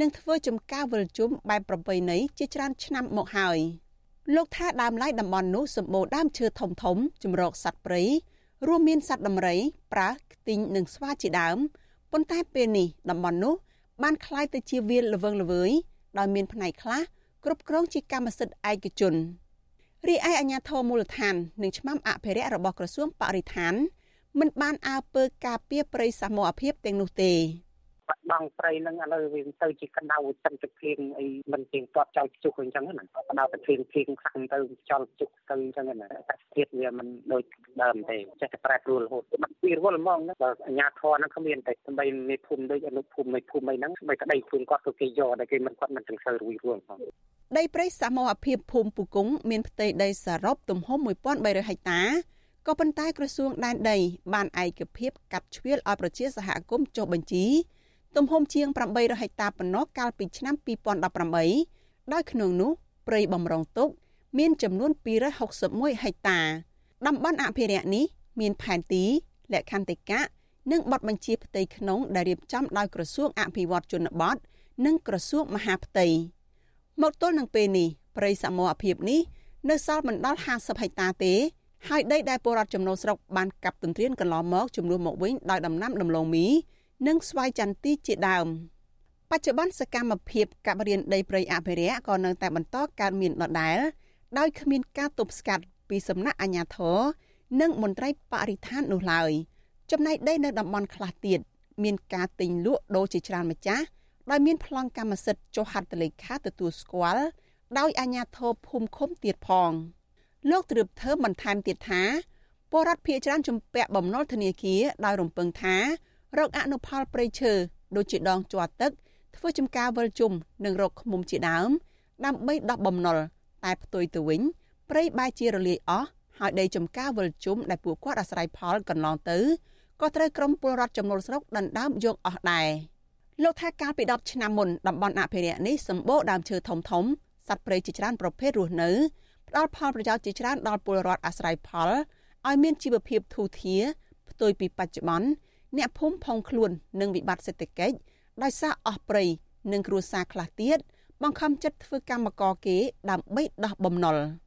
និងធ្វើចំការវិលជុំបែបប្រពៃណីជាច្រើនឆ្នាំមកហើយលោកថាដើមឡើយតំបន់នោះសម្បូរដើមឈើធំធំចម្រោកសត្វព្រៃរួមមានសត្វដំរី ប្រើខ្ទីងនិងស្វាជាដើមប៉ុន្តែពេលនេះតំបន់នោះបានคล้ายទៅជាវាលល្វឹងល្វើយដោយមានផ្នែកខ្លះគ្រប់គ្រងជាកម្មសិទ្ធិឯកជនរីឯអាជ្ញាធរមូលដ្ឋាននិងឆ្មាំអភិរក្សរបស់ក្រសួងបរិស្ថានមិនបានអើពើការពារព្រៃសមរភាពទាំងនោះទេ បាត់បង់ព្រៃនឹងឥឡូវវាទៅជាកណ្ដៅចិនទឹកភ្លៀងអីមិនទៀងទាត់ចោលជុះអញ្ចឹងណាកណ្ដៅទឹកភ្លៀងភ្លៀងខ្លាំងទៅចោលជុះទៅអញ្ចឹងណាតែជាតិវាមិនដូចដើមទេចេះតែប្រែប្រួលរហូតមិនពីរវល់ហ្មងបើអាញាធរហ្នឹងគ្មានតែស្បីនៃភូមិដូចអនុភូមិនៃភូមិអីហ្នឹងស្បីក្តីខ្លួនគាត់ទៅគេយកតែគេមិនគាត់មិនទាំងសូវរួយរួមផងដីព្រៃសមរភាពភូមិពុគង្គមានផ្ទៃដីសរុបទំហំ1300ហិកតាក៏ប៉ុន្តែក្រសួងដែនដីបានឯកភាពកាត់ជ្រៀលឲ្យប្រជាសហគមន៍ចុះបញ្ជី ទំហំជាង800ហិកតាប៉ុណ្ណោះកាលពីឆ្នាំ2018ដោយក្នុងនោះព្រៃបំរុងទុក មានចំនួន261ហិកតាតំបន់អភិរក្សនេះមានផែនទី លក្ខន្តិកៈនិងបទបញ្ជាផ្ទៃក្នុងដែលរៀបចំដោយក្រសួងអភិវឌ្ឍជនបទនិងក្រសួងមហាផ្ទៃមកទល់នឹងពេលនេះព្រៃសមរភាពនេះនៅសល់មិនដល់50ហិកតាទេហើយដីដែលពលរដ្ឋចំណូលស្រុកបានកាប់ទន្ទ្រានកន្លងមកចំនួនមកវិញដោយដំណាំដំឡូងមី និងស្វាយចន្ទីជាដើមបច្ចុប្បន្នសកម្មភាពកាប់រៀនដីព្រៃអភិរក្សក៏នៅតែបន្តកើតមានដដែលដោយគ្មានការទប់ស្កាត់ពីសំណាក់អាជ្ញាធរនិងមន្ត្រីបរិស្ថាននោះឡើយចំណែកដីនៅតំបន់ខ្លះទៀតមានការទិញលក់ដូរជាច្រើនម្ចាស់ដោយមានប្លង់កម្មសិទ្ធិចុះហត្ថលេខាទទួលស្គាល់ដោយអាជ្ញាធរភូមិឃុំទៀតផងលោកទ្រឿបធើបន្ថែមទៀតថាពលរដ្ឋភៀសច្រើនជំពាក់បំណុលធនាគារដោយរំពឹងថា រកអនុផលព្រៃឈើដូចជាដងជាប់ទឹក ធ្វើចំការវិលជុំនិងរកឃុំជាដើម ដើម្បីដោះបំណុលតែផ្ទុយទៅវិញព្រៃបែរជារលាយអស់ហើយដីចំការវិលជុំដែលពួកគាត់អាស្រ័យផលកន្លងទៅក៏ត្រូវក្រុមពលរដ្ឋចំនួនស្រុកដណ្ដើមយកអស់ដែរលោកថាកាលពី10ឆ្នាំមុនតំបន់អភិរក្សនេះសម្បូរដើមឈើធំធំសត្វព្រៃជាច្រើនប្រភេទរស់នៅផ្ដល់ផលប្រយោជន៍ជាច្រើនដល់ពលរដ្ឋអាស្រ័យផលឲ្យមានជីវភាពធូរធារផ្ទុយពីបច្ចុប្បន្ន អ្នកភូមិផងខ្លួននឹងវិបត្តិសេដ្ឋកិច្ចដោយសារអស់ព្រៃនិងគ្រួសារខ្លះទៀតបង្ខំចិត្តធ្វើកម្មករគេដើម្បីដោះបំណុល។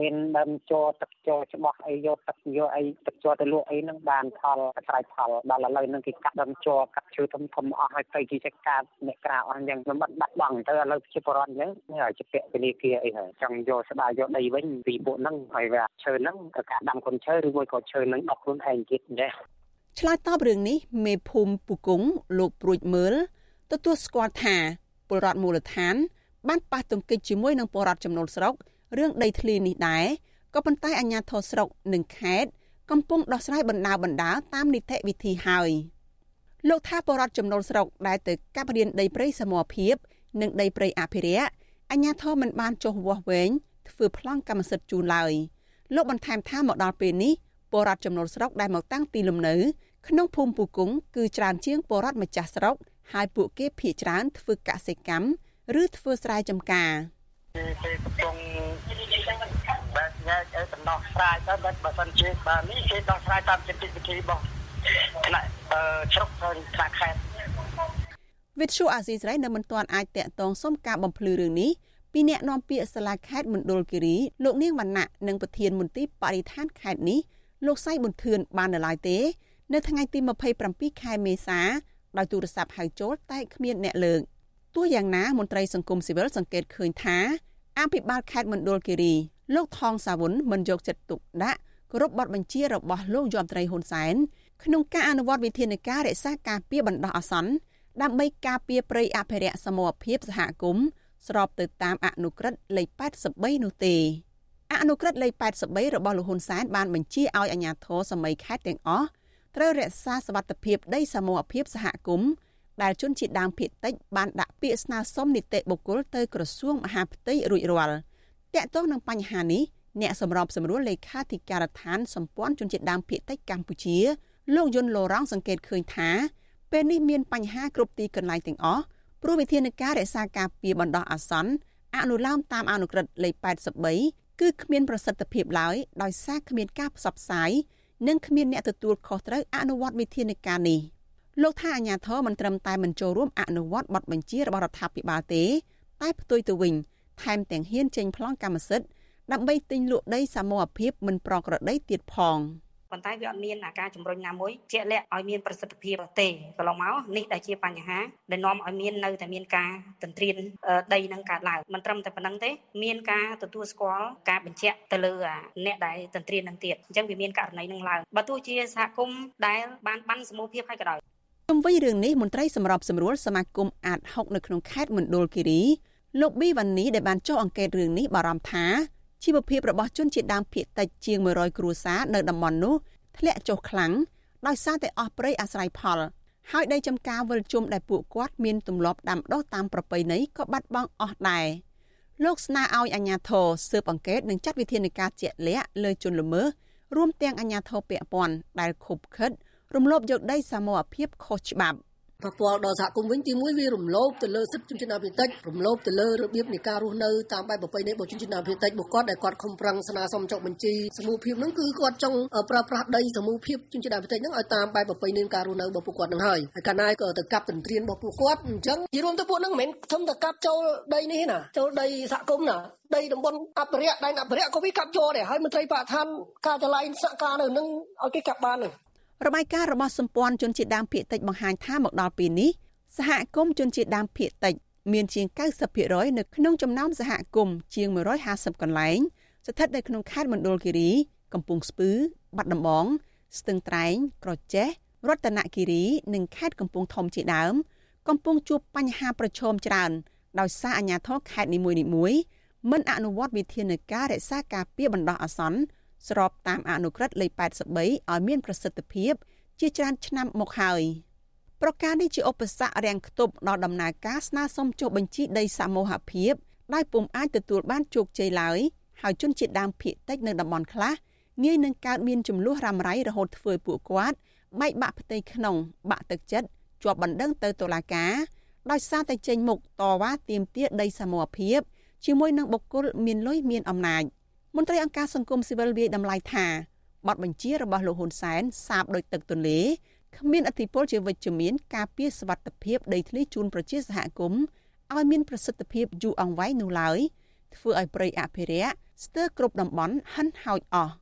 មានដើមជ័រទឹកជ័រច្បាស់អីយកទឹកយកអីទឹកជ័រទៅលក់អីហ្នឹងបានផលស្រ័យផលដល់ឥឡូវហ្នឹងគេកាត់ដើមជ័រកាត់ឈើធំធំអស់ហើយទៅជាចកាអ្នកក្រៅអស់អញ្ចឹងមិនបាត់បាត់បង់ទៅឥឡូវជាបរិវត្តអញ្ចឹងហើយជាពាក់ពលាគាអីហើយចង់យកស្ដាយយកដីវិញពីពួកហ្នឹងហើយវាឈើហ្នឹងទៅកាត់ដាំកូនឈើឬមួយក៏ឈើហ្នឹងដកខ្លួនឯងទៀតអញ្ចឹង ឆ្លើយតបរឿងនេះមេភូមិពុគង្គលោកព្រួចមើលទទួលស្គាល់ថាពលរដ្ឋមូលដ្ឋាន បានប៉ះទង្គិចជាមួយនឹងពលរដ្ឋចំនួនស្រុករឿងដីធ្លីនេះដែរក៏ប៉ុន្តែអាជ្ញាធរស្រុកនិងខេត្តកំពុងដោះស្រាយបណ្ដាបណ្ដាតាមនីតិវិធីហើយលោកថាបរដ្ឋចំណូលស្រុកដែលទៅកាប់រៀនដីព្រៃសមរភាពនិងដីព្រៃអភិរក្សអាជ្ញាធរមិនបានចុះវាស់វែងធ្វើប្លង់កម្មសិទ្ធិជូនឡើយលោកបន្ថែមថាមកដល់ពេលនេះ ពលរដ្ឋចំណូលស្រុកដែលមកតាំងទីលំនៅ ក្នុងភូមិពូគង្គគឺច្រើនជាងពលរដ្ឋម្ចាស់ស្រុកហើយពួកគេភ័យច្រើនធ្វើកសិកម្មឬធ្វើស្រែចម្ការ។គេកំពុងបែបញែកឲ្យដំណោះស្រាយទៅបើបើសិនជាបាទនេះគេដោះស្រាយតាមចិត្តវិធីរបស់ថ្នាក់ជ្រុកហើយថ្នាក់ខេត្តវិទ្យុអាស៊ីសេរីនៅមិនទាន់អាចតាក់ទងសុំការបំភ្លឺរឿងនេះពីអ្នកនាំពាក្យសាលាខេត្តមណ្ឌលគិរីលោកនាងវណ្ណៈនិងប្រធានមន្ទីរបរិស្ថានខេត្តនេះ លោកសៃប៊ុនធឿនបាននៅឡើយទេ នៅថ្ងៃទី27ខែមេសាដោយទូរស័ព្ទហៅចូលតែគ្មានអ្នកលើកទោះយ៉ាងណាមន្ត្រីសង្គមស៊ីវិលសង្កេតឃើញថាអភិបាលខេត្តមណ្ឌលគិរីលោកថងសាវុនមិនយកចិត្តទុកដាក់គោរពបទបញ្ជារបស់លោកយមត្រីហ៊ុនសែនក្នុងការអនុវត្តវិធានការរក្សាការពារបណ្ដោះអាសន្នដើម្បីការពារព្រៃអភិរក្សសមរភាពសហគមន៍ស្របទៅតាមអនុក្រឹត្យលេខ83នោះទេ អនុក្រឹត្យលេខ83របស់លោកហ៊ុនសែនបានបញ្ជាឲ្យអាជ្ញាធរសម័យខេត្តទាំងអស់ត្រូវរក្សាសវត្ថិភាពដីសមរភាពសហគមន៍ដែលជនជាតិដើមភាគតិចបានដាក់ពាក្យស្នើសុំនីតិបុគ្គលទៅក្រសួងមហាផ្ទៃរួចរាល់តាក់ទងនឹងបញ្ហានេះអ្នកសម្របសម្រួលលេខាធិការដ្ឋានសម្ព័ន្ធជនជាតិដើមភាគតិចកម្ពុជាលោកយុនឡូរ៉ង់សង្កេតឃើញថាពេលនេះមានបញ្ហាគ្រប់ទីកន្លែងទាំងអស់ព្រោះវិធានការរក្សាការពារបណ្ដោះអាសន្នអនុលោមតាមអនុក្រឹត្យលេខ83 គឺគ្មានប្រសិទ្ធភាពឡើយដោយសារគ្មានការផ្សព្វផ្សាយនិងគ្មានអ្នកទទួលខុសត្រូវអនុវត្តវិធានការនេះលោកថាអាញាធរមិនត្រឹមតែមិនចូលរួមអនុវត្តបទបញ្ជារបស់រដ្ឋាភិបាលទេ តែផ្ទុយទៅវិញថែមទាំងហ៊ានចេញប្លង់កម្មសិទ្ធិដើម្បីទិញលក់ដីសមរភាពមិនប្រក្រតីទៀតផង ប៉ុន្តែវាអត់មានការជំរុញណាមួយជាក់លាក់ឲ្យមានប្រសិទ្ធភាពទេកន្លងមកនេះដែលជាបញ្ហាដែលនាំឲ្យមាននៅតែមានការទន្ទ្រានដីនឹងកើតឡើងមិនត្រឹមតែប៉ុណ្្នឹងទេមានការទទួលស្គាល់ការបញ្ជាក់ទៅលើអ្នកដែលទន្ទ្រាននឹងទៀតអញ្ចឹងវាមានករណីនឹងឡើងបើទោះជាសហគមន៍ដែលបានបានសមូហភាពហើយក៏ដោយជុំវិញរឿងនេះមន្ត្រីសម្របសម្រួលសមាគមអាត6នៅក្នុងខេត្តមណ្ឌលគិរីលោកប៊ីវ៉ានីដែលបានចុះអង្កេតរឿងនេះបារម្ភថា ជីវភាពរបស់ជនជាតិដើមភាគតិចជាង100គ្រួសារនៅតំបន់នោះធ្លាក់ចុះខ្លាំងដោយសារតែអស់ព្រៃអាស្រ័យផល ហើយដីចំការវិលជុំដែលពួកគាត់មានទម្លាប់ដាំដុះតាមប្រពៃណីក៏បាត់បង់អស់ដែរលោកស្នើឲ្យអាជ្ញាធរស៊ើបអង្កេតនិងចាត់វិធានការជាក់លាក់លើជនល្មើសរួមទាំងអាជ្ញាធរពាក់ព័ន្ធដែលខុបខិតរំលោភយកដីសមរភាពខុសច្បាប់ ប៉ះពាល់ដល់សហគមន៍វិញទីមួយវារំលោភទៅលើសិទ្ធិជនជាតិដើមភាគតិចរំលោភទៅលើរបៀបនៃការរស់នៅតាមបែបប្រពៃណីរបស់ជនជាតិដើមភាគតិចរបស់គាត់ដែលគាត់ខំប្រឹងស្នើសុំចុះបញ្ជីសមូហភាពហ្នឹងគឺគាត់ចង់ប្រើប្រាស់ដីសមូហភាពជនជាតិដើមភាគតិចហ្នឹងឲ្យតាមបែបប្រពៃណីការរស់នៅរបស់ពួកគាត់ហ្នឹងហើយហើយកាលណាក៏ទៅកាប់ទន្ទ្រានរបស់ពួកគាត់អញ្ចឹងនិយាយរួមទៅពួកហ្នឹងមិនមែនធំតែកាប់ចូលដីនេះណាចូលដីសហគមន៍ណាដីតំបន់អភិរក្សដែនអភិរក្សក៏វាកាប់យកដែរហើយមន្ត្រីបរិស្ថានការចល័យសហការនៅនឹងឲ្យគេកាប់បាន របាយការណ៍របស់សម្ព័ន្ធជនជាតិដើមភាគតិចបង្ហាញថាមកដល់ពេលនេះសហគមន៍ជនជាតិដើមភាគតិចមានជាង90%នៅក្នុងចំណោមសហគមន៍ជាង150កន្លែងស្ថិតនៅក្នុងខេត្តមណ្ឌលគិរីកំពង់ស្ពឺបាត់ដំបង ស្ទឹងត្រែង ក្រចេះរតនគិរី និងខេត្តកំពង់ធំជាដើម កំពុងជួបបញ្ហាប្រឈមច្រើនដោយសារអាជ្ញាធរខេត្តនីមួយៗមិនអនុវត្តវិធានការរក្សាការពារបណ្ដោះអាសន្ន ស្របតាមអនុក្រឹត្យលេខ83ឲ្យមានប្រសិទ្ធភាព ជាច្រើនឆ្នាំមកហើយ។ប្រការនេះជាឧបសគ្គរាំងខ្ទប់ដល់ដំណើរការស្នើសុំចុះបញ្ជីដីសមូហភាពដែលពុំអាចទទួលបានជោគជ័យឡើយហើយជនជាតិដើមភាគតិចនៅតំបន់ខ្លះងាយនឹងកើតមានចំនួនរ៉ាំរ៉ៃរហូតធ្វើពួកគាត់បែកបាក់ផ្ទៃក្នុង បាក់ទឹកចិត្តជាប់បណ្ដឹងទៅតុលាការដោយសារតែចេញមុខតវ៉ាទាមទារដីសមូហភាពជាមួយនឹងបុគ្គលមានលុយមានអំណាច មន្ត្រីអង្គការសង្គមស៊ីវិលវាយតម្លៃថាបទបញ្ជារបស់លោកហ៊ុនសែនសាបដោយទឹកទន្លេគ្មានអធិបុលជាវិជ្ជមានការពារសវត្ថភាពដីធ្លីជូនប្រជាសហគមន៍ឲ្យមានប្រសិទ្ធភាពយូរអង្វែងនោះឡើយធ្វើឲ្យប្រៃអភិរក្សស្ទើរគ្រប់តំបន់ហិនហោចអស់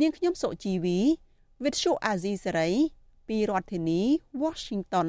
នាងខ្ញុំសុជីវី With Show Azizi Saray ពីរដ្ឋធានី Washington